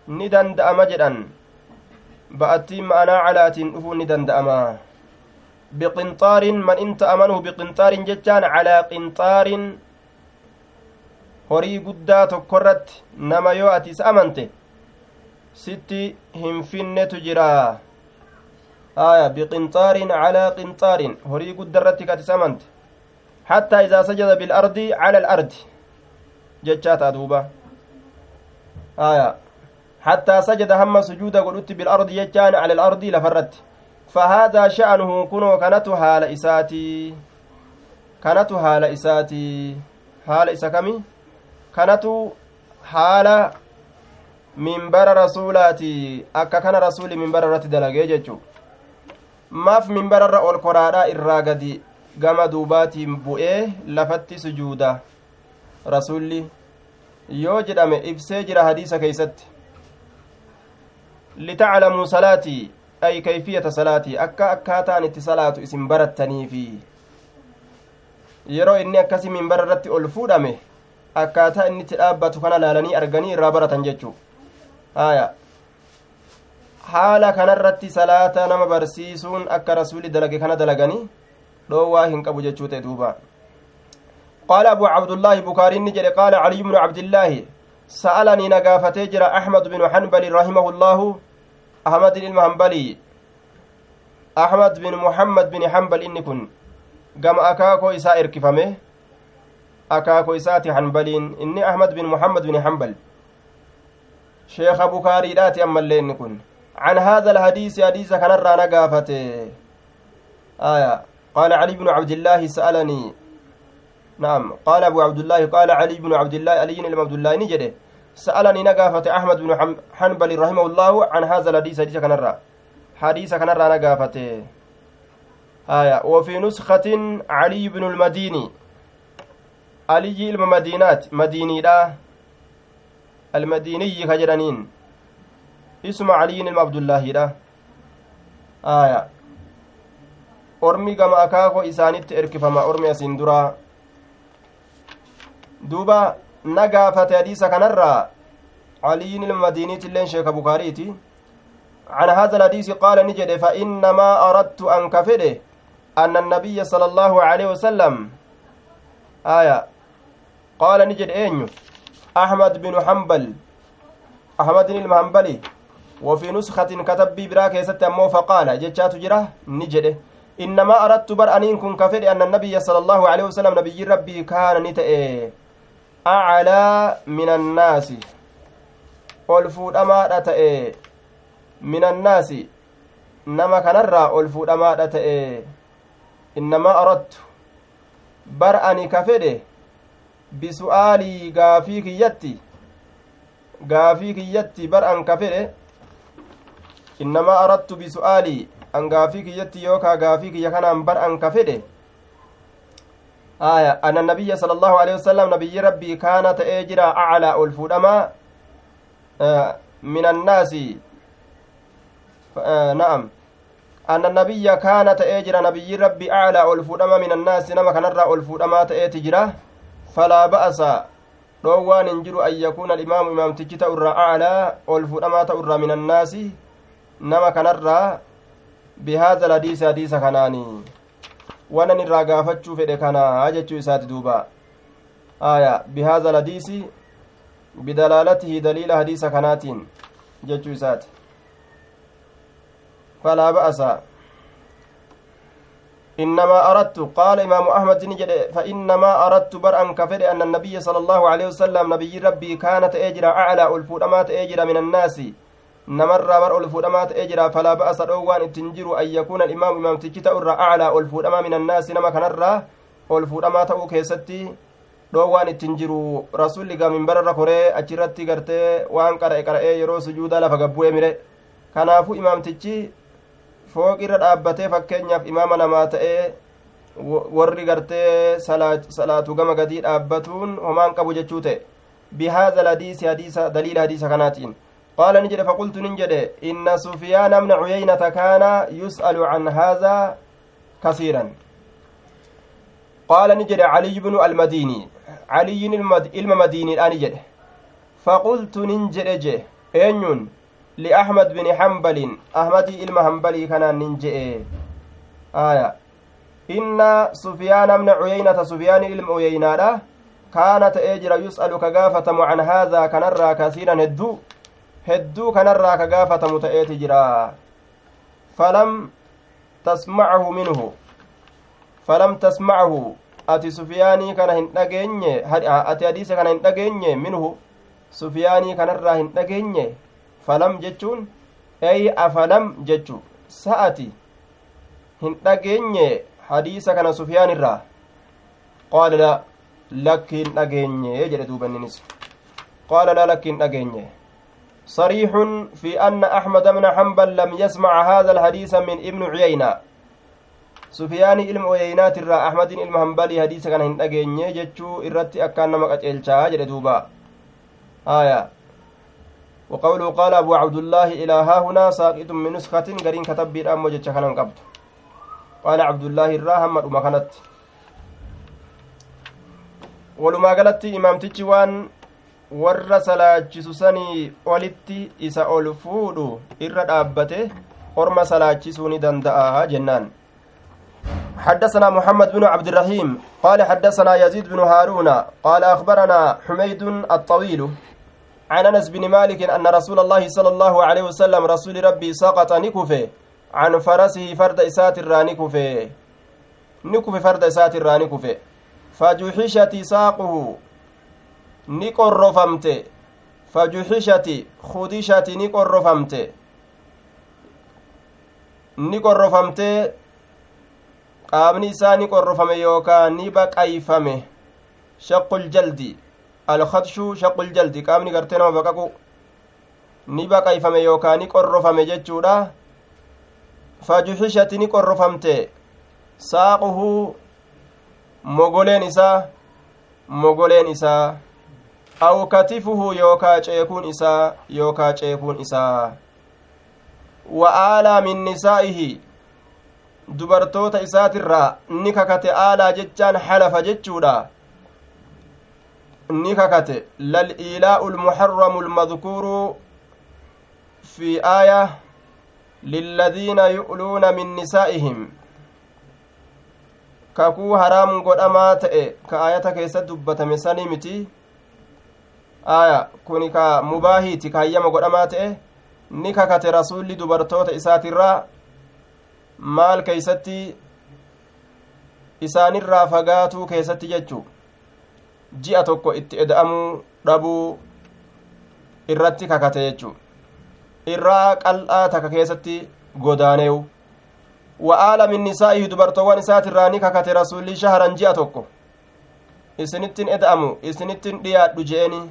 ni danda'ama jedhan ba'attiin ma'anaa calaatiin dhufuu ni danda'ama biqinxaarin man in ta'amanuhu biqinxaarin jechaan calaa qinxaarin horii guddaa tokkorratti nama yoo ati isa amante sitti hin finnetu jira aya biqinxaarin calaa qinxaarin horii guddarratti kat isa amante حتى إذا سجد بالأرض على الأرض جتشات أدوبة آية حتى سجد هم سجود قلت بالأرض جتان على الأرض لفرت. فهذا شأنه كنو كانت حال إساتي. كانت حال إساتي. حال إسا كمي؟ كانت حال منبر رسولاتي. أكا كان رسولي منبر رتي دلقي جتشو maaf minbararra ol koraadhaa irraa gadi gama duubaatiin bu'ee lafatti sujuuda rasulli yoo jedhame ibsee jira hadiisa keeysatti litaclamuu salaatii ay kayfiyata salaatii akka akkaataan itti salaatu isin barattaniifi yeroo inni akkasi minbara irratti ol fuudhame akkaataa inni itti dhaabbatu kana laalanii arganii irraa baratan jechuu haya haala kanarratti salaata nama barsiisuun akka rasuli dalage kana dalaganii dhoowwaa hin qabu jechuu ta'e duuba قال أبو عبد الله بكاري نجري قال علي بن سألني نقافتي جرى أحمد بن حنبل رحمه الله أحمد المهنبلي أحمد بن محمد بن حنبل إني كن. قام أكاكو إساء إركفمه. أكاكو إساتي حنبلين إني أحمد بن محمد بن حنبل. شيخ بكاري لاتي أما اللي إني كن. عن هذا الحديث حديث كان رانا قافته آية. قال علي بن عبد الله سألني. نعم. قال أبو عبد الله قال علي بن عبد الله علي بن عبد الله نجده سألني نقافة أحمد بن حنبل رحمه الله عن هذا الحديث حديث كنرى حديث كنرى نقافته آية. وفي نسخة علي بن المديني. علي المدينات. مديني لا. المديني كجرانين. اسم علي بن عبد الله لا. آية. gama akaakoo isaanitti erkifama ormi asiin duraa duuba na gaafate hadiisa kanarraa علي المديني تلين شيخ بخاريتي عن هذا الحديث قال نجد فإنما أردت أن كفره أن النبي صلى الله عليه وسلم آية قال نجد أين أحمد بن حنبل أحمد المحنبلي وفي نسخة كتب براك يست فقال جتشات جره نجده إنما أردت بر أنين كن كفر أن النبي صلى الله عليه وسلم نبي ربي كان نتئ أعلى من الناس ol fuudhamaadha ta'e min annaasi nama kanarraa ol fuudhamaadha ta'e innamaa aradtu bar ani ka fedhe bisu'aalii gaafii kiyyatti gaafii kiyyatti bar an ka fedhe innamaa aradtu bisu'aalii an gaafii kiyyatti yookaa gaafii kiyya kanaan bar an ka fedhe aya ana nabiyya sala allahu alehi wasalam nabiyyi rabbii kaana ta'ee jira aclaa ol fuudhamaa min annaasi na'am anna nabiyya kaana ta'ee jira nabiyyi rabbi aclaa ol fuudhama min annaasi nama kanarraa ol fuudhamaa ta'eeti jira falaa ba'asa dhoowwaan hin jiru an yakuuna alimaamu imaamtichi ta'u irraa aclaa ol fuudhamaa ta'u irraa min annaasi nama kanarraa bihaadha hadiisa hadiisa kanaanii wanan irraa gaafachuu fedhe kanaa jechuu isaati duuba aya bihaadha hadiisi bidalaalatihi daliila hadiisa kanaatiin jechuu isaati falaa ba'asa إنما أردت قال إمام أحمد نجد فإنما أردت برأن كفر أن النبي صلى الله عليه وسلم نبي ربي كانت أجرى أعلى الفؤمات أجرى من الناس namarraa bar ol fuudhamaa ta'ee jira falaa ba'asa dhoowwaan ittiin jiru an yakuuna imaamu imaamtichi ta'u irraa aclaa ol fuudhamaa min annaasi nama kanarraa ol fuudhamaa ta'uu keessatti dhoowwaan ittiin jiru rasulli gaa minbararra koree achirratti gartee waan qara'e qara'ee yeroo sujuudaa lafa gabbu'ee mire kanaafuu imaamtichi fooqirra dhaabbatee fakkeenyaaf imaama namaa ta'ee warri gartee salaatu gama gadii dhaabbatuun homaan qabu jechuu ta'e bihaadha hadiisa daliila hadiisa kanaatiin jedhe faqultu nin jedhe inna sufyaana bna cuyeynata kaana yus'alu can haadha kasiiran qaala ni jedhe caliy bnu almadiini caliyyin ilma madiiniidha ni jedhe faqultu nin jedhe je eenyun liaxmad bini hambalin ahmadii ilma hambalii kanaan nin je'e aya inna sufyaana bna cuyeynata sufyaani ilma uyeynaadha kaana ta'ee hedduu kanarraa ka gaafatamu ta'eeti jira falam tasmacahu minhu falam tasmacahu ati sufyaanii kana hin dhageenye ati hadiisa kana hin dhageenye minhu sufyaanii kanarraa hin dhageenye falam jechuun ey afalam jechu sa'ati hin dhageenye hadiisa kana sufyaan irraa qaala la lakki hin dhageenye jedhe duubanninis qaala la lakki hin dhageenye صريح في أن أحمد بن حنبل لم يسمع هذا الحديث من ابن عيينة. سفيان عيينات الرا أحمد علم حنبلي حديث كان هند أجيني جتشو إرتي أكان نمك أجلشا جل دوبا آية. وقوله قال أبو عبد الله إلى ها هنا ساقط من نسخة قرين كتب بيرام وجتشا كان قبض. قال عبد الله الرا همد ومكانت walumaa galatti imaamtichi waan warra salaachisu sanii olitti isa ol fuudhu irra dhaabbate orma salaachisuu ni danda'a jennaan. حدثنا محمد بن عبد الرحيم قال حدثنا يزيد بن هارون قال أخبرنا حميد الطويل عن أنس بن مالك أن رسول الله صلى الله عليه وسلم رسول ربي سقط نكفه عن فرسه فرد إسات الرانكفه نكفه. فرد إسات الرانكفه fajuxishati saaquhu ni qorrofamte fajuxishati kudishati ni qorrofamte ni qorrofamte qaamni isaa ni qorrofame yookaa ni baqayfame shaqul jaldi alkadshu shaqul jaldi qaamni gartee nama baqaqu ni baqayfame yookaa ni qorrofame jechuudha fajuxishati ni qorrofamte saaquhu mogoleen isaa mogoleen isaa aw katifuhu yookaa ceekuun isaa yookaa ceekuun isaa wa aalaa min nisaa'ihi dubartoota isaatirraa ni kakate aalaa jechaan halafa jechuudha ni kakate lal'iilaa'u lmuharramu lmadkuuru fi aaya liladiina yu'luuna min nisaa'ihim kakuu haraam godhamaa ta'e ka ayata keessatti dubbatame sanii miti aya kuni ka mubaahiiti ka hayyama godhamaa ta'e ni kakate rasulli dubartoota isaatirraa maal keeysatti isaanirraa fagaatuu keessatti jechu ji'a tokko itti eda'amuu dhabuu irratti kakate jechu irraa qal'aa takka keessatti godaaneewu. Wa'aala min nisaa'ihi dubartoowwan isaatirraa ni kakate rasuulli shaharan ji'a tokko. Isinittin eda'amu isinittin dhiyaadhu je'eni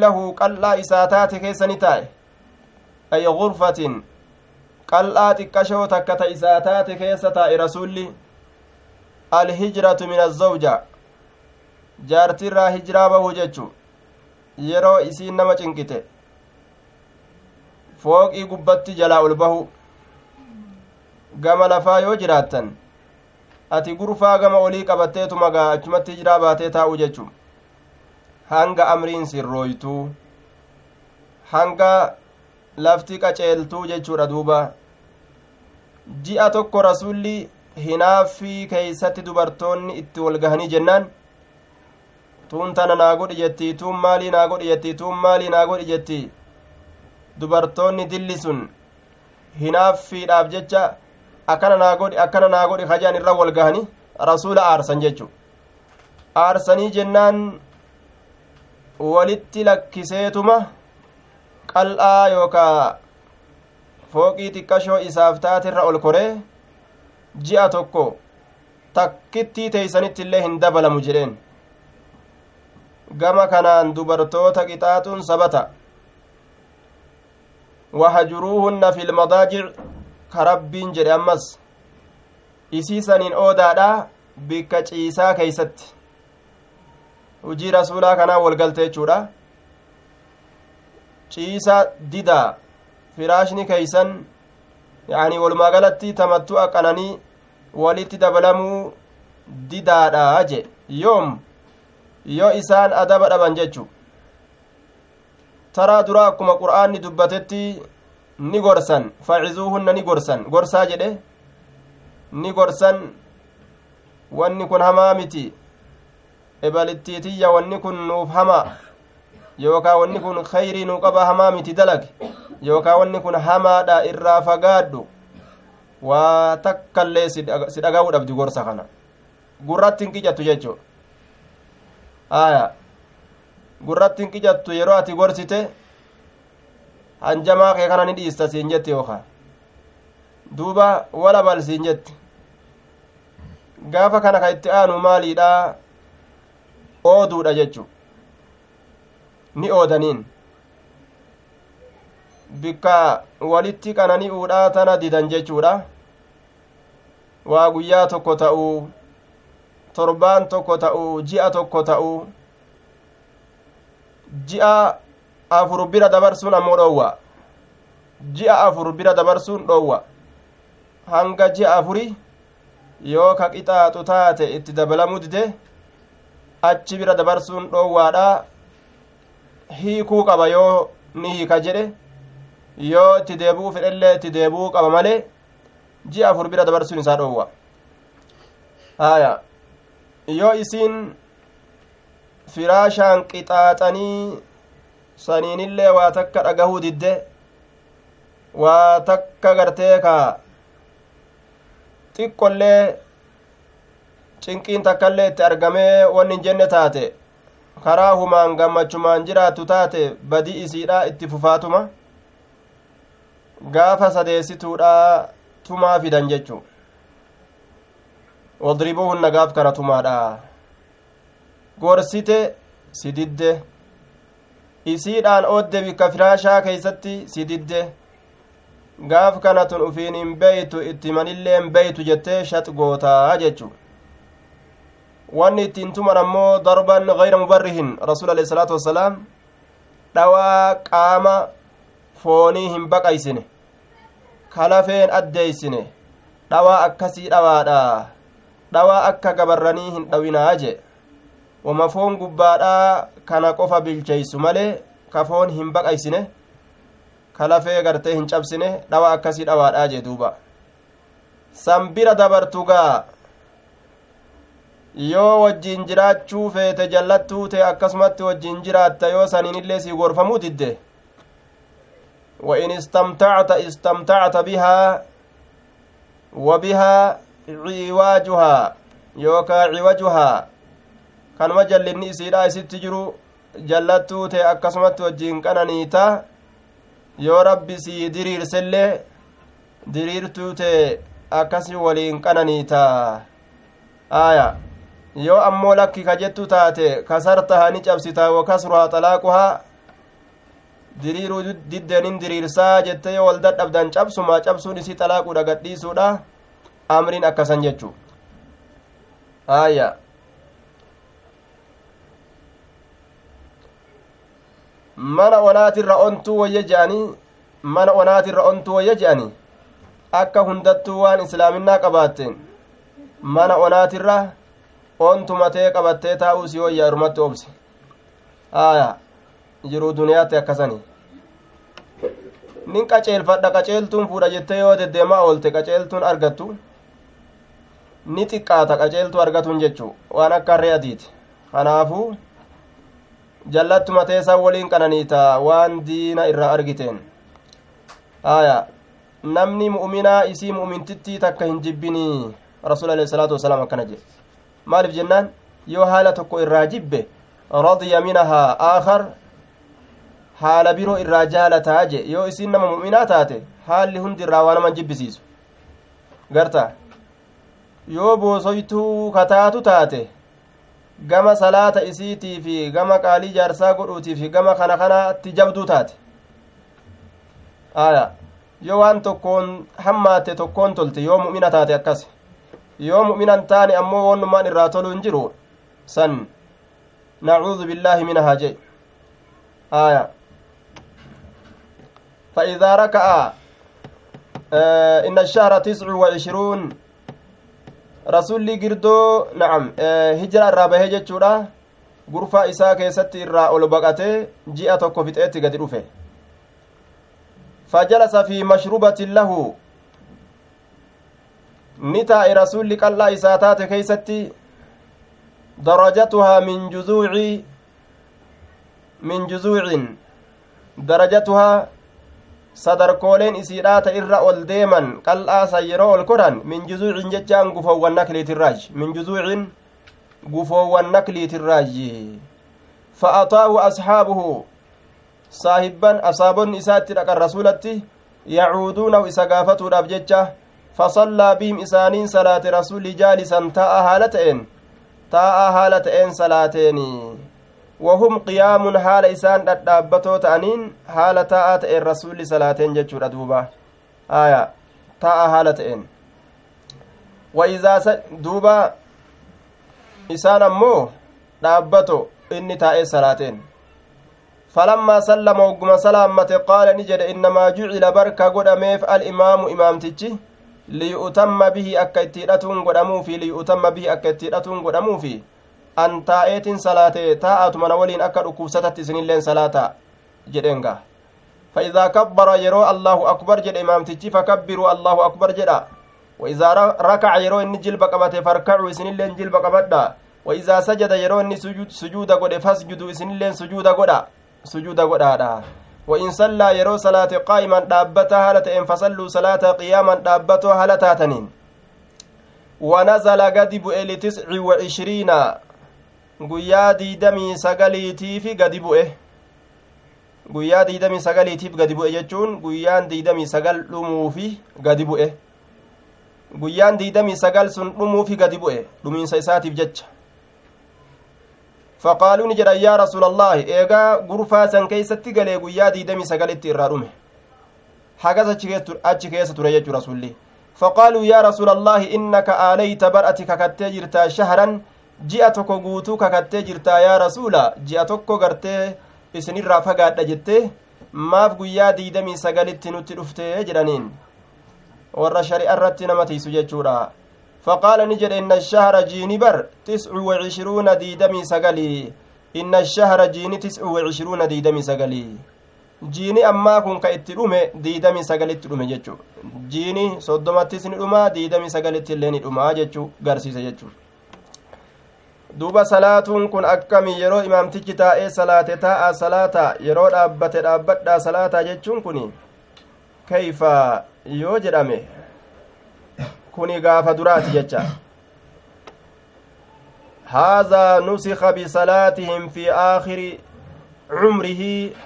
lahu qal'aa isaa taate keessa ni taa'e ay gurfatin qal'aa xiqqashoo takka ta isaa taate keessa taa'e rasulli alhijratu min azzawja jaartirraa hijiraa bahu jechu yeroo isiin nama cinqite fooqii gubbatti jalaa ol bahu gama lafaa yoo jiraattan ati gurfaa gama olii qabatteetuma gaa achumatti hijiraa baatee taa'u jechu hanga amriin sirrooytuu hanga lafti qaceeltuu jechuudha duuba ji'a tokko rasulli hinaaffii keeysatti dubartoonni itti wal gahanii jennaan tuun tana naa godhi jettii tuun maalii naa godhi jettii tuun maalii naa godhi jettii dubartoonni dilli sun hinaaffiidhaaf jecha akkana naa akkana naa hajaan irra wal gahanii rasuula aarsan jechu aarsanii jennaan walitti lakkiseetuma qal'aa yookaa fooqii xiqqashoo isaaf taatirra ol koree ji'a tokko takkittii teeysanitti illee hin dabalamu jedheen gama kanaan dubartoota qixaaxuun sabata وهجروهن في المضاجع كربين جري أمس isii saniin oodaadha bikka ciisaa keeysatti hujii rasuulaa kanaa walgalte jechuudha ciisa didaa firaashni keeysan yaanii walumaa galatti tamattu'a qananii walitti dabalamuu didaadha je yoom yoo isaan adaba dhaban jechu taraa duraa akkuma qur'aanni dubbatetti ni gorsan facizuuhunna ni gorsan gorsaa jedhe ni gorsan wanni kun hamaa miti ebalittiitiyya wanni kun nuuf hamaa yookaa wanni kun khayrii nuu qaba hamaa miti dalage yookaa wanni kun hamaadha irraa fagaadhu waa takkaillee si dhaga'uu dhabdi gorsa kana gurratti hin qicattu jechuu aya gurratti hin qicattu yeroo ati gorsite hanjamaa kee kana ni dhiista siin jetti yookaa duuba wala bal siin gaafa kana ka itti aanu maaliidha ooduudha jechu ni oodaniin bikka walitti qanani'uudha tana didan jechuudha waa guyyaa tokko ta'uu torbaan tokko ta'uu ji'a tokko ta'uu ji'a afur bira dabarsuun ammoo dhoowwa ji'a afur bira dabarsuun dhoowwa hanga ji'a afuri yoo ka qixaaxu taate itti dabalamuu dide achi bira dabarsuun dhoowwaadha hiikuu qaba yoo ni hiika jedhe yoo itti deebi'uu fedhellee itti deebi'uu qaba malee ji'a afur bira dabarsuun isaa dhoowwa haya yoo isiin firaashaan qixaaxanii saniinillee waa takka dhagahuu didde waa takka gartee ka xiqqollee cinqiin takka illee itti argamee wanni hin jenne taate karaa humaan gammachumaan jiraattu taate badii isiidha itti fufaatuma gaafa sadeessituudha tumaa fidan jechu wadribuuhunna gaaf kana tumaadha gorsite si didde isiidhaan oodde bikka firaashaa keeysatti si didde gaaf kana tun ufiin hin beeytu itti manillee beeytu jettee shax gootaa jechu wanni ittiin tuman ammoo darban gayra mubarrihin rasul alehi salaatu wassalaam dhawaa qaama foonii hin baqaysine kalafeen addeeysine dhawaa akkasii dhawaadha. Dhawaa akka gabarranii hin dhawinaa je wama foon gubbaadhaa kana qofa bilcheeysu malee ka foon hin baqaysine kalafee gartee hin cabsine dhawaa akkasii dhawaadhaa jee duuba. San bira dabartugaa yoo wajjiin jiraachuu feete jallattuu ta'e akkasumatti wajjiin jiraatta yoo saniinillee sii gorfamuu didde وإن استمتعت استمتعت بها وبها عواجها يوكا عوجها كان وجل النسيرا ست جرو جلتو تي أكسمت وجين كاننيتا yoo rabbi sii diriirsellee diriirtuu tee akkasi waliin qananiita aaya yoo ammoo lakki ka jettu taate kasartaha ni cabsita wakasruhaa xalaaquhaa diriiruu diddeenin diriirsaa jette yoo wal dadhabdan cabsuma cabsuun isii xalaaquudha gadhiisuudha amriin akkasan jechu aaya mana onaatirra ontuu wayya je'anii mana onaatirra ontuu wayya je'anii akka hundattuu waan islaaminaa qabaatteen mana onaatirra ontumatee qabattee taa'uu si wayya irumatti obse aya jiruu duniyaatti akkasani nin qaceelfadha qaceeltuun fuudha jettee yoo deddeemaa oolte qaceeltuun argattu? Ni xiqqaata qaceeltuu argatuun jechuu. Waan akka harree adiiti. Kanaafuu jallattuma teessan waliin qananiita waan diina irraa argiteen. Aya namni mu'minaa isii mu'mintittii takka hin jibbinii. Rasuul alehi salaatu wasalaam akkana jedhe maaliif jennaan yoo haala tokko irraa jibbe radiya minahaa aakar haala biroo irraa jaalataa je yoo isiin nama mu'minaa taate haalli hundi irraa waa naman jibbisiisu garta yoo boosoytuu kataatu taate gama salaata isiitii fi gama qaalii jaarsaa godhuutii fi gama kana kanaatti jabduu taate aya yoo waan tokkoon hammaatte tokkoon tolte yoo mu'mina taate akkas yoo mu'minan taane ammoo wonnumaan irraa toluu hin jiru san nacuudu billaahi minahaa jee aya فإذا ركع إن الشهر تسع وعشرون رسولي قردو نعم هجرة الرابعة جتشورا gurfaa isaa keessatti irraa ol baqatee ji'a tokko fixeetti gadi dhufe fajalasa fi mashrubatin lahu ni taa'e rasulli qal'aa isaa taate keeysatti darajatuhaa min juzuuci min juzuucin darajatuhaa sadarkooleen isiidhaa ta irra ol deeman qal'aasan yeroo ol koran min juzuucin jechaan gufowwan nakliitirraaj min juzuucin gufoowwan nakliitirraayyi fa'ataahu ashaabuhu saahibban asaabonni isaa itti dhaqan rasulatti yacuuduunahu isa gaafatuudhaaf jecha rasuli jaalisan taa'a haala ta'een taa'a haala ta'een salaateeni wahum qiyaamun haala isaan dhadhaabbatoo ta'aniin haala taa'aa ta'een rasuli salaateen jechuudha duuba aya taa'a haala ta'een wa idaa duuba isaan ammoo dhaabbato inni taa'ee salaateen falammaa sallama hogguma salaammate qaala ni jedhe innamaa jucila barka godhameef alimaamu imaamtichi liyu'utamma bihi akka itti hidhatuun godhamuufi liyu'utamma bihi akka itti hidhatuun godhamuufi an taa'eetin salaate taa'atu mana waliin akka dhukkubsatatti isinilleen salaata jedheenga فإذا كبر يرو الله أكبر جد إمامتي فكبروا الله أكبر جدا وإذا ركع يرو إني جلب قبته فاركعوا إسن اللين جلب قبدا وإذا سجد يرو إني سجود سجود قد فاسجدوا إسن اللين سجود قدا سجود قدا وإن صلى يرو صلاة قائما دابتا هالة إن فصلوا صلاة قياما دابتو هالة تنين ونزل قد بؤ لتسع وعشرين guyyaa diidamii sagaliitiifi gadi bu'e guyyaa diidamii sagaliitiif gadi bu'e jechuun guyyaan diidamii sagal dhumuufi gadi bu'e guyyaan diidamii sagal sun dhumuufi gadi bu'e dhumiinsa isaatiif jecha yaa rasuula allaahi eegaa gurfaa san keeysatti galee guyyaa diidamii sagalitti irraa dhume hagas achi keessa ture jechuu rasulli faqaaluu yaa rasuula allaahi innaka aaleyta bar'ati kakattee jirtaa shahran ji'a tokko guutuu kakattee jirtaa yaa rasuula ji'a tokko gartee isinirraa fagaadha jettee maaf guyyaa diidamii sagalitti nutti dhuftee jedhaniin warra shari'a irratti nama tiisu jechuudha ni jedhe inna shahra jiini bar tiscu wacishruuna diidamii sagalii inna shahra jiini tiscu wacishruuna diidamii sagalii jiini ammaa kun ka itti dhume diidamii sagalitti dhume jechuu jiini soddomattis ni dhuma diidamii sagalitti illee ni dhuma jechuu garsiise jechuu duuba salaatuun kun akkami yeroo imaamtichi taa'ee salaate taa'a salaata yeroo dhaabbate dhaabbadhaa salaataa jechuun kun kayfa yoo jedhame kuni gaafa duraati jecha haadhaa nusika bisalaatihim fi aakhiri cumrihi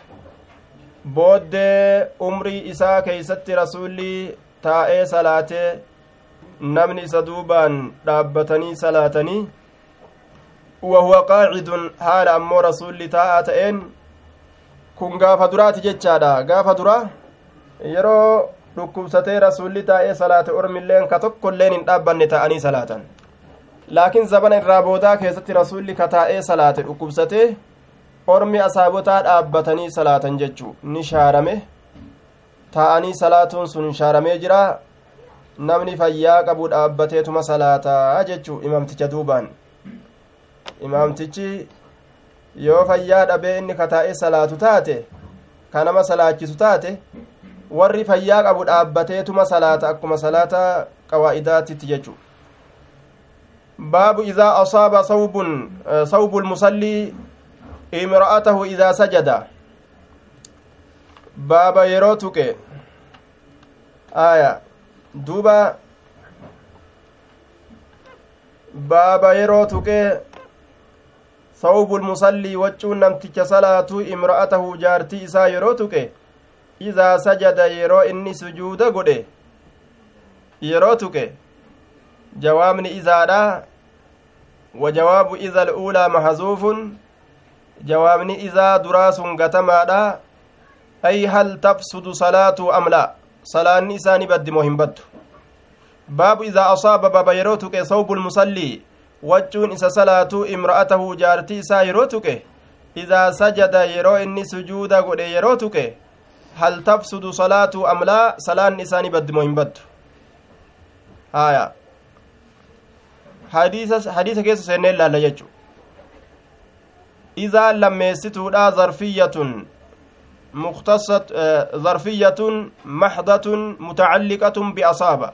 booddee umrii isaa keeysatti rasulli taa'ee salaatee namni isa duubaan dhaabbatanii salaatanii wahuwa qaacidun haala ammoo rasulli taa'aa ta'een kun gaafa duraati jechaadha gaafa dura yeroo dhukkubsatee rasulli taa'ee salaate ormilleen ka tokkoilleen hin dhaabbanne ta'anii salaatan. Laakiin zabana irraa boodaa keessatti rasulli ka taa'ee salaate dhukkubsatee ormi asaabotaa dhaabbatanii salaatan jechuu ni shaarame. Taa'anii salaatuun sun shaaramee jira. Namni fayyaa qabu dhaabbateetuma salaataa jechuu imamticha duubaan. Imaamtichi yoo fayyaa dhabee inni kataa'ee salaatu taate ka nama salaachisu taate warri fayyaa qabu dhaabbateetuma salaata akkuma salaata qawaa'idaatitti jechu baabu idaa asaaba sawbun sawbu lmusallii imra'atahu idaa sajada baaba yeroo tuqe aya duuba baaba yeroo tuqee sawbul musallii waccuun namticha salaatuu imra'atahu jaartii isaa yeroo tuqe idaa sajada yeroo inni sujuuda godhe yeroo tuqe jawaabni izaadha wa jawaabu iza al'uulaa mahazuufun jawaabni izaa duraa sun gatamaadha ay hal tafsudu salaatu am laa salaanni isaa ni baddi moo hin baddu baabu idaa asaaba baaba yeroo tuqe sawbu lmusallii waccuun isa salaatuu imra'atahu jaartii isaa yeroo tuqe idaa sajada yeroo inni sujuuda godhe yeroo tuqe hal tafsudu salaatu amlaa salaan isaani baddimo hin baddu haya hadiisa keessa seennee ilaalla jechu idaa lammeessituudha zarfiyyatun مختصة ظرفية محضة متعلقة بأصابة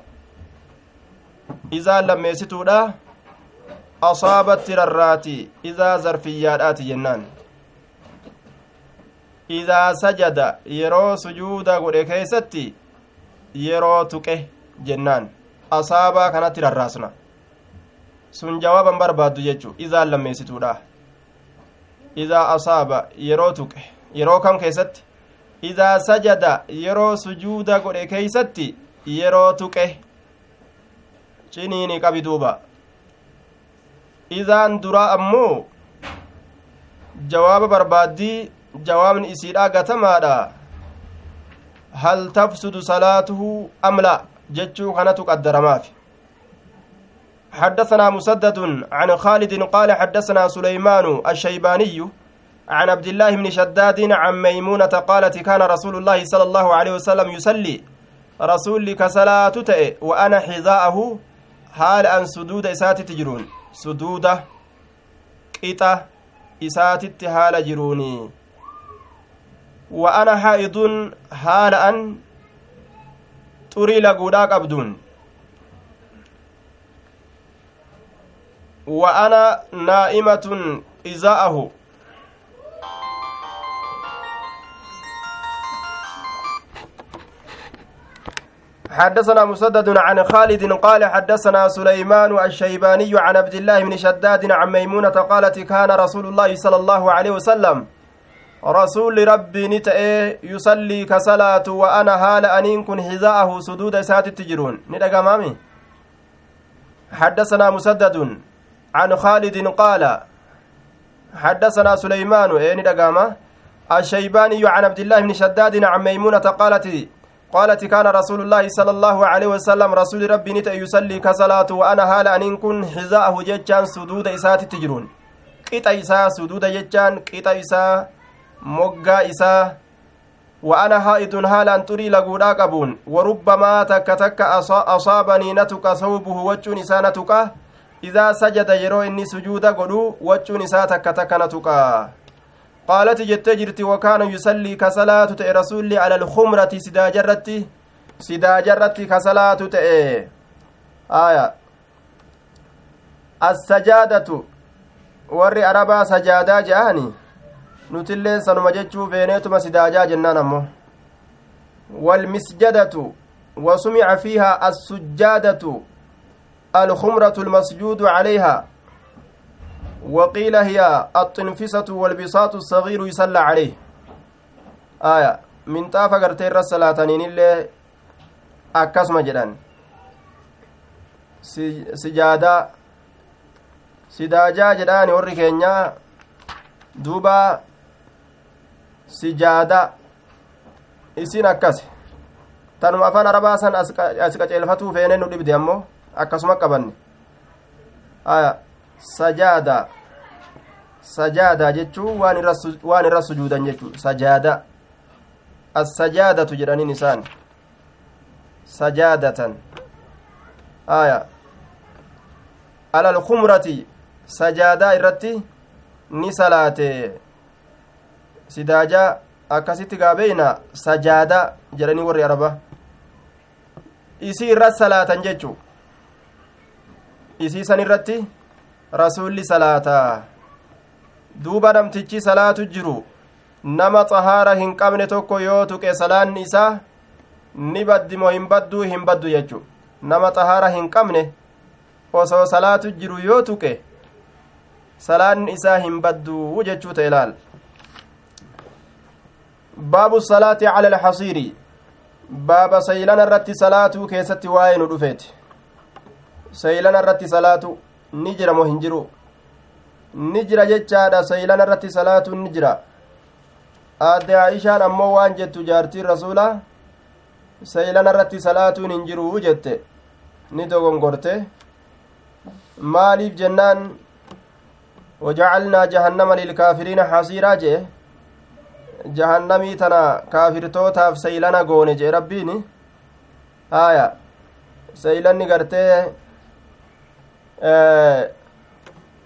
إذا لم يستودا أصابت رراتي إذا ظرفيات جنان إذا سجد يرو سجود قد كيستي يرو تكه جنان أصابة كانت رراسنا sun jawaaban barbaaddu jechu izaan lammeessituudha idaa asaaba yeroo tuqe yeroo kam keessatti idaa sajada yeroo sujuuda godhe keeysatti yeroo tuqe ciniini qabi duuba idaan duraa ammoo jawaaba barbaaddii jawaabni isiidha gatamaadha hal tafsudu salaatuhu amla jechuu kanatu qaddaramaafi. حدثنا مسدد عن خالد قال حدثنا سليمان الشيباني عن عبد الله بن شداد عن ميمونة قالت كان رسول الله صلى الله عليه وسلم يصلي. رسول كصلاة تئ وأنا حذاءه. حال أن سدود إسات تجرون؟ سدودة قطة إسات حال جروني. وأنا حائض حال أن xurii laguudhaa qabduun wa ana naa'imatun izaa'ahu حدثنا مسدد عن خالد قال حدثنا سليمان الشيباني عن عبد الله بن شداد عن ميمونة قالت كان رسول الله صلى الله عليه وسلم رسول ربي نتأي يصلي كصلاة وأنا هال أنين كن حذاءه سدود سات التجرون ندق مامي. حدثنا مسدد عن خالد قال حدثنا سليمان إيه ندق الشيباني عن عبد الله بن شداد عن ميمونة قالت قالت كان رسول الله صلى الله عليه وسلم رسول ربي نت يصلي كصلاة وأنا هال أن كن حذاءه جتان سدود إسات تجرون. قطع إساء سدود جتان قطع إساء moggaa isaa وأنا هائد هالا تري لقودا قبون وربما تك تك أصابني نتك صوبه وجه نسانتك إذا سجد يرو إني سجود قدو وجه نساتك تك نتك قالت جت جرت وكان يصلي كصلاة تأي رسول على الخمرة سدا جرتي سدا جرتي كصلاة تأي آية السجادة ور أربا سجادة جاني nutilleen sanuma jechuu feeneetuma sidaajaa jennaan ammoo. والمسجدة وسمع فيها السجادة الخمرة المسجود عليها وقيل هي الطنفسة والبساط الصغير يصلى عليه آية من طاف قرتين الصلاتين اللي أكسم جدا سجادة سداجا جدان وري كينيا دوبا sijaada isin akkas tanuma afaan arabaa san as qaceelfatuu feene nu dhibde ammoo akkasuma qabanne sajaada sajaada jechuu waan irra sujuudan jechuu sajaada assajaadatu jedhaniin isaan sajaadatan aya alal kumrati sajaadaa irratti ni salaate sidaajaa akkasitti gaabeeyna sajaada jedhanii warri araba isii irra salaatan jechu isii san irratti rasuulli salaataa duuba namtichi salaatu jiru nama xahaara hin qabne tokko yoo tuqe salaanni isaa ni baddimo hin badduu hin baddu jechu nama xahaara hin qabne osoo salaatu jiru yoo tuqe salaanni isaa hin badduu jechuu ta'e laal baabu salaati cala alxasiiri baaba saylana irratti salaatuu keessatti waa'ee nu dhufeeti saylana irratti salaatu ni jira moo hin jiru ni jira jechaadha saylana irratti salaatuun ni jira aadde aishaan ammoo waan jettu jaartiin rasuula saylana irratti salaatuun hin jiru jette ni dogongorte maaliif jennaan wajacalnaa jahannama lilkaafiriina hasiiraa jee jahannamii tana kaafirtootaaf seylana goone jee rabbiin? Haya seylanni gartee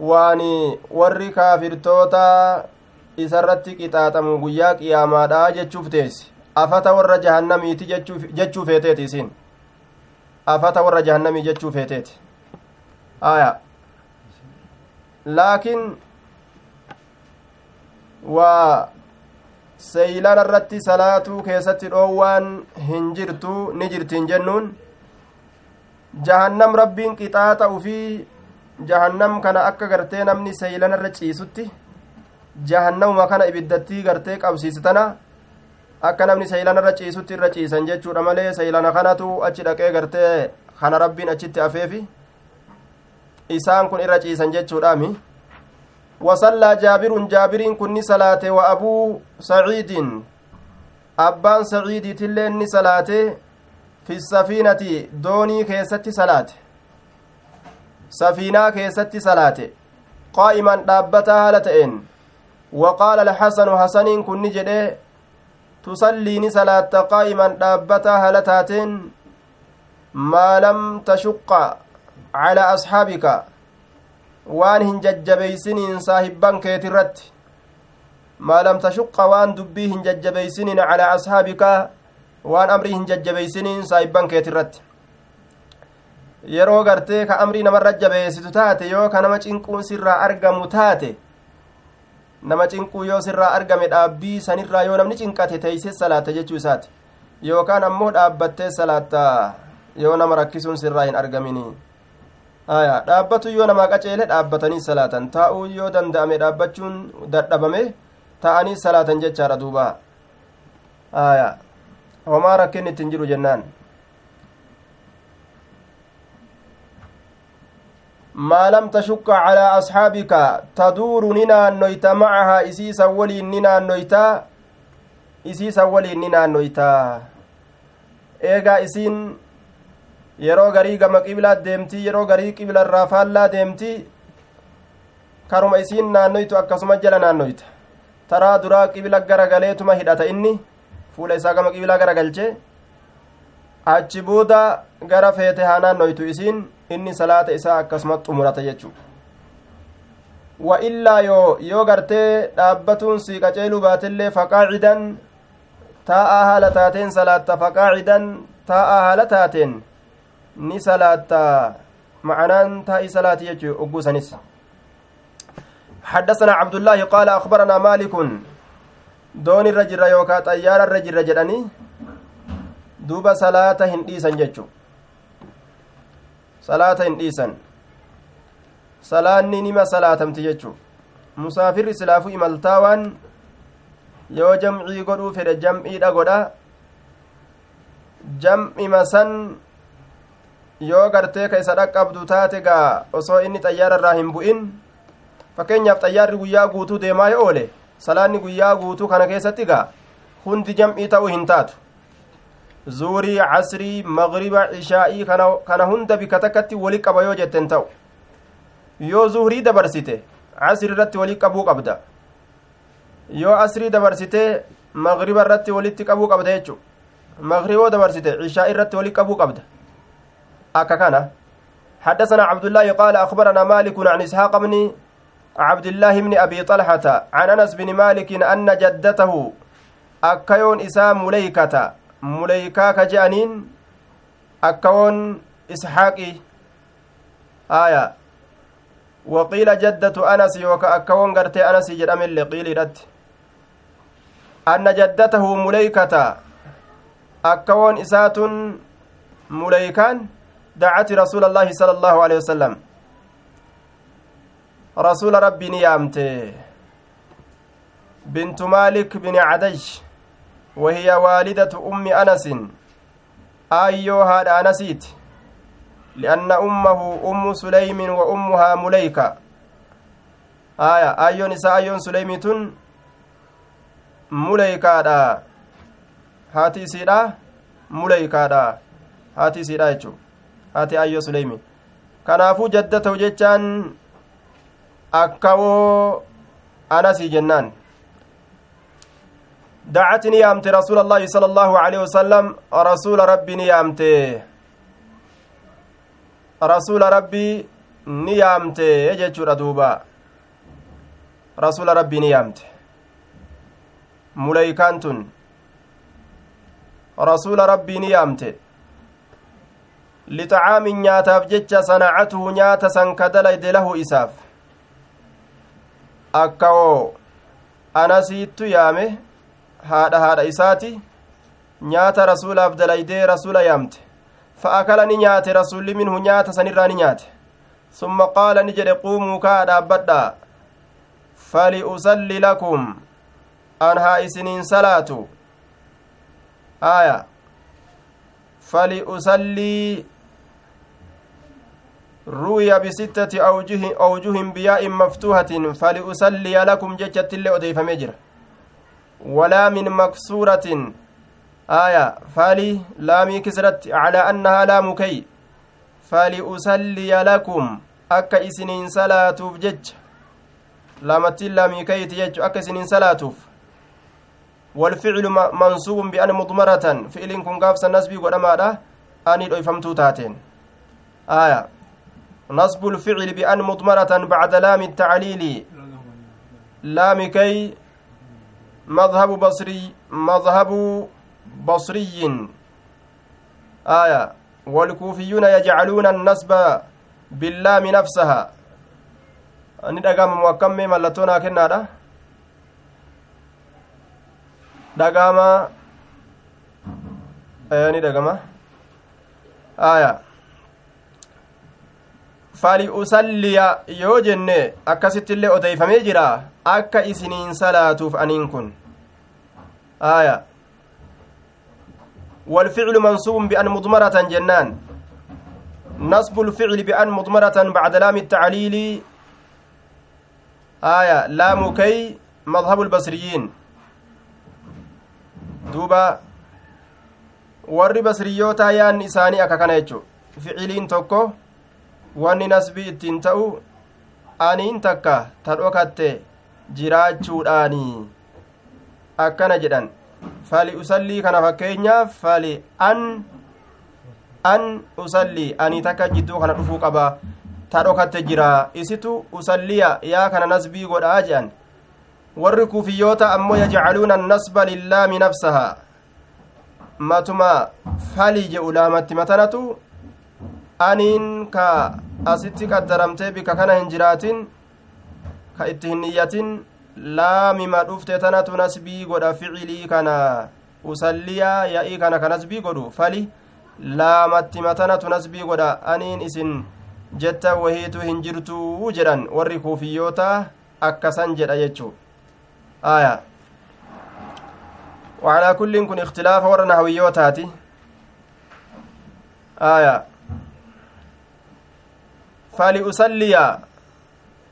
waan warri kaafirtoota isarratti qixaaxamu guyyaa qiyaamaadha jechuuf teessi. Afata warra jahannamiiti jechuu feeteeti isin afata warra jahannamii jechuu feeteeti. Aya laakiin waa seeylana irratti salaatuu keessatti dhoowwaan hin jirtu ni jirtiin jennuun jahannam rabbiin qixaaxa ufii jahannam kana akka gartee namni seeylana irra ciisutti jahannamuma kana ibiddattii gartee qabsiistana akka namni seeylana irra ciisutti irra ciisan jechuudha malee seeylana kanatu achi dhaqee gartee kana rabbiin achitti afeefi isaan kun irra ciisan jechuudhaami kun ni salaate wa abuu saciidin abbaan saciidiitillee ni salaate fi safiinati doonii keessatti salaate safiinaa keessatti salaate qaa'iman dhaabbataa haala ta'een وقال الحسن حسن كن جده تصلي صلاة قائما دابتا هلتاتين ما لم تشق على أصحابك waan hin jajjabeeysiniin saahibban keetirratti maa lam tashuqqa waan dubbii hin jajjabeeysiniin calaa ashaabika waan amrii hin jajjabeeysiniin saahibban keetirratti yeroo gartee ka amrii namarra jabeessitu taate yoo ka nama cinquun sirraa argamu taate nama cinquu yoo sirraa argame dhaabbii sanirraa yoo namni cinqate teeysee salaata jechuu isaati yookaan ammoo dhaabbattee salaatta yoo nama rakkisuun sirraa hin argamini aya dhaabbatu yoo namaa qaceele dhaabbatanii salaatan taa'uu yoo danda'ame dhaabbachuun dadhabame ta'anii salaatan jechaadha duuba aya homaa rakkin ittiin jiru jennaan ما لم تشك على أصحابك تدور ننا نويتا معها إسيسا ولي ننا نويتا إسيسا ولي ننا نويتا إيغا إسين yeroo garii gama qibilaa deemtii yeroo garii qibila irraa faallaa deemtii karuma isiin naannoytu akkasuma jala naannoyta. Taraa duraa qibila garagaleetuma hidhata inni fuula isaa gama qibilaa garagalche achi booda gara feete haa naannoytu isiin inni salaata isaa akkasuma xumurata jechuu wa illaa yoo yoo gartee dhaabbatuun sii qaceeluu baatellee faqaacidan taa'aa haala taateen salaatta faqaacidan taa'aa haala taateen ni salaatta معنان تاء صلاة يجو أبو سنس حدثنا عبد الله قال أخبرنا مالك دون الرجل يوكا طيار الرجل رجلني دوب صلاة هنديسا salaata hin dhiisan salaanni nima salaatamti jechu musaafirri silaafuu imaltaa waan yoo jam'ii godhuu fedhe jam'iidha godha jam'ima san yoo gartee ka isa dhaqqabdu taate gaa osoo inni xayyaara irraa hin bu'in fakkeenyaaf xayyaarri guyyaa guutuu deemaa yoo oole salaanni guyyaa guutuu kana keessatti gaa hundi jam'ii ta'uu hin taatu zuurii casrii magriba ishaa'ii kana hunda bika takkatti wali qaba yoo jetten ta'u yoo zuurii dabarsite casri irratti wali qabuu qabda yoo asrii dabarsite magriba irratti walitti qabuu qabda jechu magriboo dabarsite ishaa'ii irratti wali qabuu qabda akka kana حدثنا عبد الله قال أخبرنا مالك عن إسحاق بن عبد الله بن أبي طلحة عن أنس بن مالك أن جدته أكيون إسام مليكة muleykaa ka je'aniin akkawoon isxaaqi aya waqiila jaddatu anas yooka akkawoon gartee anasii jedhamille qiiliidhatti anna jaddatahu muleykata akkawoon isaatun muleykaan dacati rasuula allaahi sala allaahu alehi wasalam rasuula rabbii ni yaamte bintu maalik bini cadaysh وهي والدة أم أنس. آيو هذا أنسيت لأن أمه أم سليم وأمها مليكة. آية آيو نساء آيون سليمتون؟ مليكة هاتي سيدا مليكة هاتي سيدا يجو. Haati ayyo suleymi kanaafuu jadda ta'u jechaan akkawoo anasii jennaan. دعت نيامت رسول الله صلى الله عليه وسلم رسول ربي نيامت رسول ربي نيامت يجتشور دوبا رسول ربي نيامت مليكانتن رسول ربي نيامت lixacaamin nyaataaf jecha sanacatuhu nyaata san ka lahu isaaf akka oo anasiittu yaame haadha haadha isaati nyaata rasuulaaf dalaydee rasuula yaamte fa akala ni nyaate rasulli minhu nyaata sanirraa ni nyaate summa qaala ni jedhe quumuu kaa dhaabbadhaa faliusalli lakum an haa isiniin salaatu aya faliusallii ruwiya bisittati awjuhin biyaa'in maftuuhatin faliusalliya lakum jechattillee odeeyfamee jira ولا من مكسورة. آية فالي لامي كسرت على أنها لام كي. فلأصلي لكم أكا إسنين صلاة جج. لامتين لامي كي تجج أكا إسنين صلاة والفعل منصوب بأن مضمرة. فعل كن قافس النسبي ودما أني الأيفمتو تاتين آية نصب الفعل بأن مضمرة بعد لام التعليل. لام كي مذهب بصري مذهب بصري. آية والكوفيون يجعلون النسب باللام نفسها. ani dhagaama muwakkammee mallattoo naa kennaadha dhagaama ni dhagama aya faliusalliya yoo jenne akkasitti illee odeeyfamee jira akka isiniin salaatuuf aniin kun والفعل منصوب بأن مضمرة جنان نصب الفعل بأن مضمرة بعد لام التعليل آية لام كي مذهب البصريين دوبا akka kana jechu ficiliin tokko wanni nasbii ittiin ta'u aniin takka ta dhokatte jiraachuudhaanii akkana jedhan fali usallii kana fakkeenyaaf fali an an usallii ani takka jidduu kana dhufuu qaba ta dhokatte jira isitu usalliya yaa kana nasbii godhaa jedhan warri kuufiyyoota ammoo yajcaluuna annasba lillaami nafsahaa matuma fali jedhu laamatti matanatu aniin ka asitti qaddaramtee bika kana hin jiraatin ka itti hin niyyatin laamima dhufte tanatu nasbii godha ficilii kana usalliyaa ya'ii kana ka nasbii godhu fali laamatti matanatu nasbii godha aniin isin jetta wahiitu hin jirtuu jedhan warri kuufiyyoota akkasan jedha jechuu aya وعلى كل كن اختلاف ورنا هويوتاتي آية فلأصلي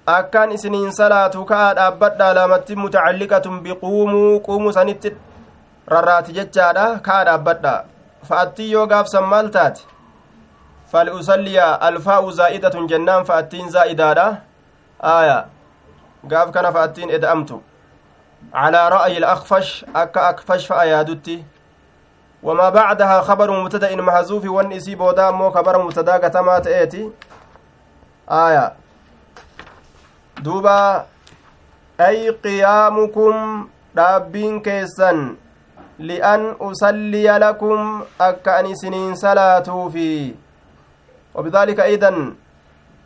akkaan isiniin salaatu ka'a dhaabbadhaa lamatti mutacalliqatun biquumuu quumuu sanitti rarraati jechaadha ka'a dhaabbadha fa'attii yoo gaafsan maal taate fal'usalliya alfaa'u zaa'idatun jennaan fa'attiin zaa'idaadha aaya gaaf kana fa'attiin eda'amtu calaa ra'yi alakfash akka akfash fa'a yaadutti wamaa bacdahaa kabaru mubtada'in mahzuufi wanni isii booda ammoo kabara aaya duuba ay qiyaamukum dhaabbiin keessan li'an usalliya lakum akka an isiniin salaatuufi وبذلك أيضا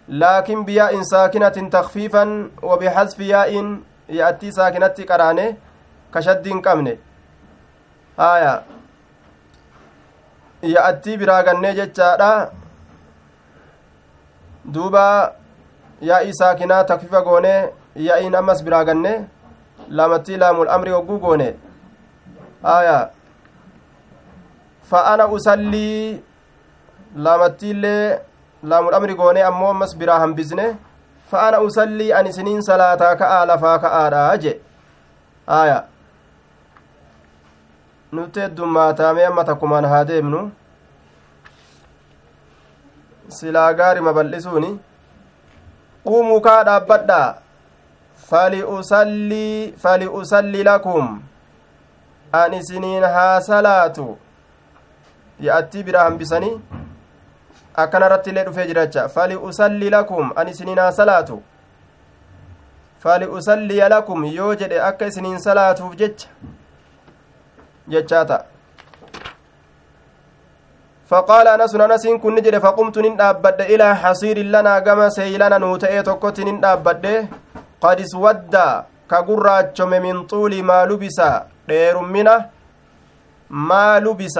لكن بياء ساكنة تخفيفا وبحذف ياء يأتي ساكنة قرانه كشد قمن آية يأتي براغنه جتشارا duuba yaa'ii saakinaa takfifa goone yaa'iin ammas biraa ganne lamattii laamul amri hogguu goone. Aya fa ana usallii lamattiillee laamul amri goone ammoo ammas biraa hambisne fa ana usallii an isiniin salaataa ka'aa lafaa ka'aadha je aya nutti heddummaataamee amma takkumaan haa deemnu. Silaa gaarima bal'isuuni qumuu kaa dhaabbadha faliusallii faliusalli lakum an isiniin haa salaatu ya'attii bira hambisanii akkana irratti illee dhufee jiracha faliusalli lakum an isiniin haa salaatu faliusalliya lakum yoo jedhe akka isiniin salaatuuf jecha jechaa ta'a فقال أنس أنس كن نجد فقمت نندابد إلى حصير لنا كما سيلنا نوتئ تكت نندابد قد اسود كقراتشم من طول ما لبس ديرمنا ما لبس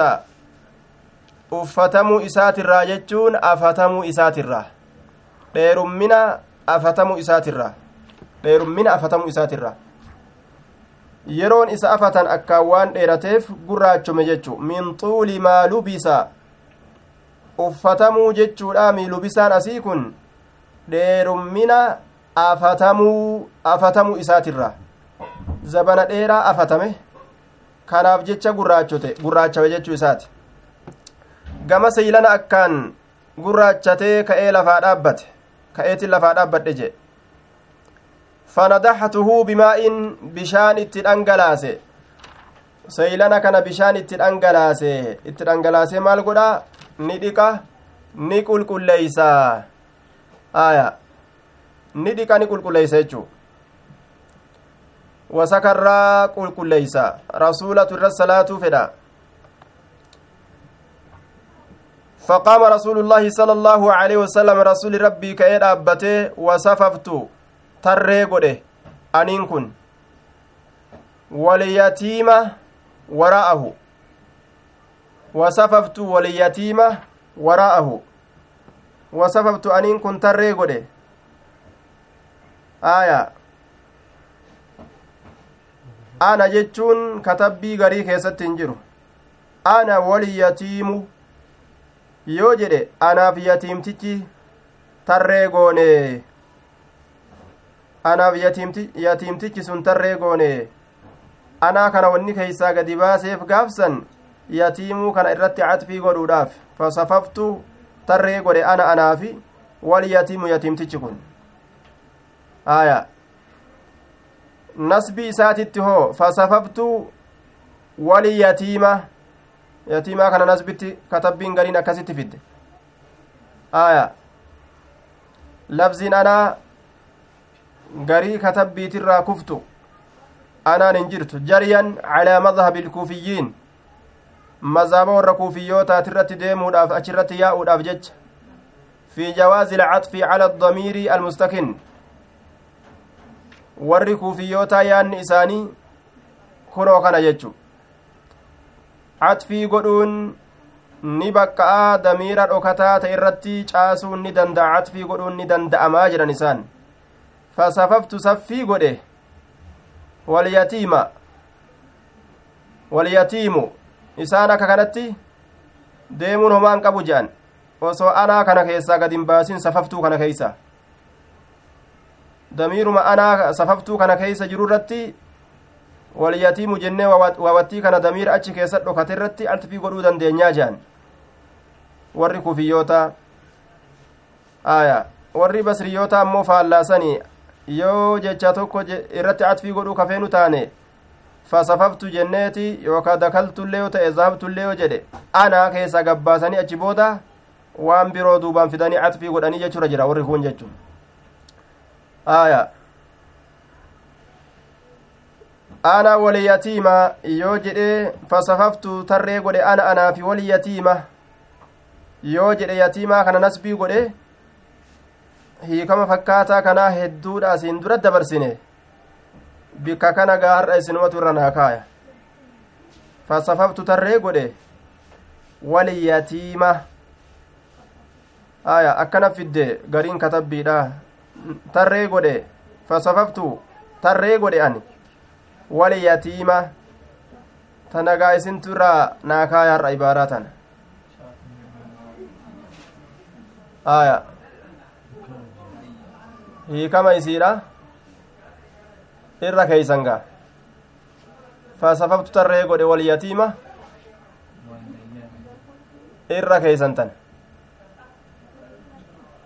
uffatamuu isaatirraa jechuun afatamuu isaatirraa dheerummina afatamuu isaatirraa dheerummina afatamuu isaatirraa yeroon isa afatan akkaan waan dheerateef gurraachome jechu min xuuli maa lubisa uffatamuu jechuudha miilubisaan asii kun dheerummina afatamuu afatamuu isaatirra. Zabana dheeraa afatame kanaaf jecha gurraachote gurraachawe jechuu isaati. Gama seeylana akkaan gurraachatee ka'ee lafaa dhaabbate ka'eetiin lafaa dhaabbadhe jee. Fanadaxtuhu bimaa'in bishaan itti dhangalaase. Seeylana kana bishaan itti dhangalaase itti dhangalaase maal godha ni dhiqa ni qulqulleeysa aya ni dhiqa ni qulqulleeysa jechuu wasakarraa qulqulleeysa rasuulatu irra salaatuu fedha فقام رسول الله صلى الله عليه وسلم رسول ربي كأي أبته وصففت تري قده أنين كن واليتيم وراءه وصففت واليتيم وراءه وصففت أنين كن تري قده آية أنا جتشون كتبي غري كيست انجرو أنا واليتيم yoo jedhe anaaf yatiimtichi tarree goone anaaf yatiimtichi sun tarree goone anaa kana wanni keeysaa gadi baaseef gaafsan yatiimuu kana irratti catfii godhuudhaaf fasafaftu tarree godhe ana anaafi wal yatiimu yatiimtichi kun. Aya. Nasbii isaatitti hoo fasafaftu wali yatiima yatiimaa kana nasbitti katabbiin gariin akkasitti fidde. Aya. Labziin anaa garii katabbiitirraa kuftu anaan hin jirtu. Jariyan calaa madhabi ilkuufiyyiin mazhaaba warra kuufiyyootaati deemuudhaaf achirratti yaa'uudhaaf jecha fi jawaazi ilcatfi cala addamiiri almustakin warri kuufiyyootaa yaanni isaanii kunoo kana jechu catfii godhuun ni baqqa'aa damiira dhokataa ta irratti caasuun ni danda'a catfii godhuun ni danda'amaa jedhan isaan fasafaftu saffii godhe walyatiima walyatiimu isaan akka kanatti deemuun homaan qabu jedhan osoo anaa kana keessaa gad hin baasin safaftuu kana keeysa damiiruma anaa safaftuu kana keeysa jiru irratti walyatiimu jennee waawattii kana damiira achi keessa dhokate irratti altfii godhuu dandeenyaa jehan warri kufiyyoota aya warri basriyyoota ammoo faallaasanii yoo jecha tokko irratti atfii godhuu kafeenu taane fasafaftu jenneeti yookaa dakaltullee yoo ta'e zahabtullee yoo jedhe anaa keessa gabbaasanii achi booda waan biroo duubaan fidanii atfii godhanii jechura jira warri kun jechu aya. Ana waliyatiima yoo jedhe fasafaftu tarree godhe ana anaafi waliyatiima yoo jedhe yatiimaa kana nasbii godhe hiikama fakkaataa kanaa hedduudha asiin dura dabarsine bikka kana gaa har'a isinumatu irra naa kaaya fasafaftu tarree godhe waliyatiima aya akkana fidde gariin katabbiidha tarree godhe fasafaftu tarree godhe ani walyatiima tanagaa isintu irraa naa kaaya har'a ibaaraa tana aya hiikama isiidha irra keeysan gaa fasafaftu tarree godhe walyatiima irra keeysan tan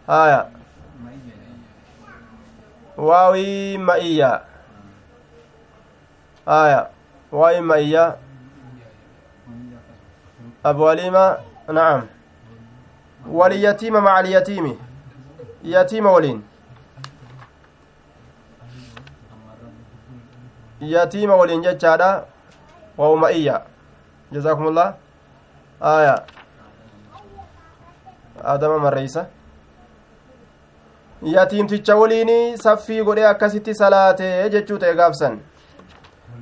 haya waawi ma'iyya haya waawi ma'iyya abwalima na'am waliyatiima maca alyatiimi yatiima waliin yatiima waliin jechaadha. Waawu ma'iyya jazaakumullah. Aya adama marreeysa yatiimticha waliin saffii godhee akkasitti salaatee jechuu ta'e gaafsan.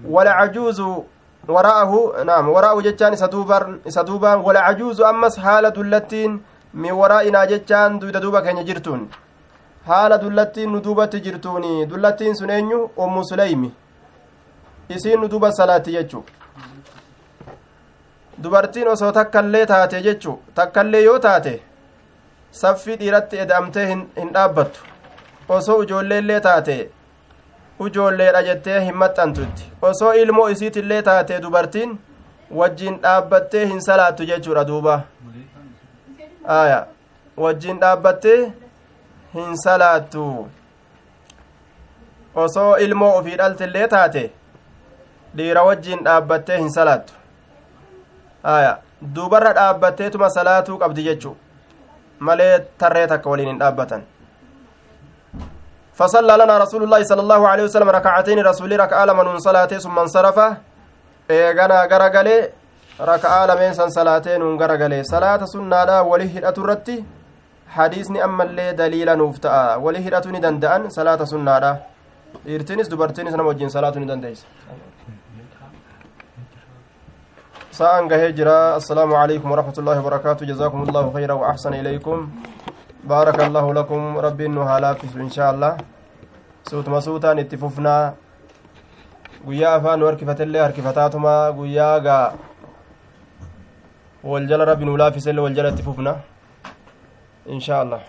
Walcajuuzu wara'ahu naam wara'ahu jechaan isa duubaan walcajuuzu ammas haala dullattiin min waraa'inaa jechaan duyda duuba keenya jirtuun. Haala dullattiin nu duubatti jirtuuni. Dullattiin sun eenyu? Ummu suleymi isiin nu duuba salaatti jechu dubartiin osoo takkallee taate jechu takkallee yoo taate saffii dhiiratti eda'amtee hin dhaabbattu. Osoo ijoolleellee taate ijoolleedha jettee hin maxxantutti. Osoo ilmoo isiitillee taate dubartiin wajjiin dhaabbattee hin salaattu jechuudha duuba. Aya wajjiin dhaabbattee hin salaattu. Osoo ilmoo ofii dhaltillee taate dhiira wajjiin dhaabbattee hin salaattu aya duubarra dhaabbatteetuma salaatuu qabdi jechuu malee tarree takka waliin hin dhaabbatan فصلى لنا رسول الله صلى الله عليه وسلم ركعتين رسول ركعة لمن صلاته ثم انصرف إيغانا غرغلي ركعة لمن صلاتين غرغلي صلاة سنة ولي هدأت الرتي حديثني أما اللي دليلا نفتاء ولي هدأت ندندأن صلاة سنة nama wajjin salaatuu ni dandeeysa sa'an gahee jira assalaamu calaykum waraxmatullaahi wabarakaatu jazaakum allahu khayra wa axsana ilaykum baaraka allahu lakum rabbiin nu haa laaffisu inshaa allah suutuma suutaan itti fufnaa guyyaa afaan nu harkifatellee harkifataatuma guyyaa gaa wal jala rabbi nu laaffisellee wal jala itti fufna inshaa allah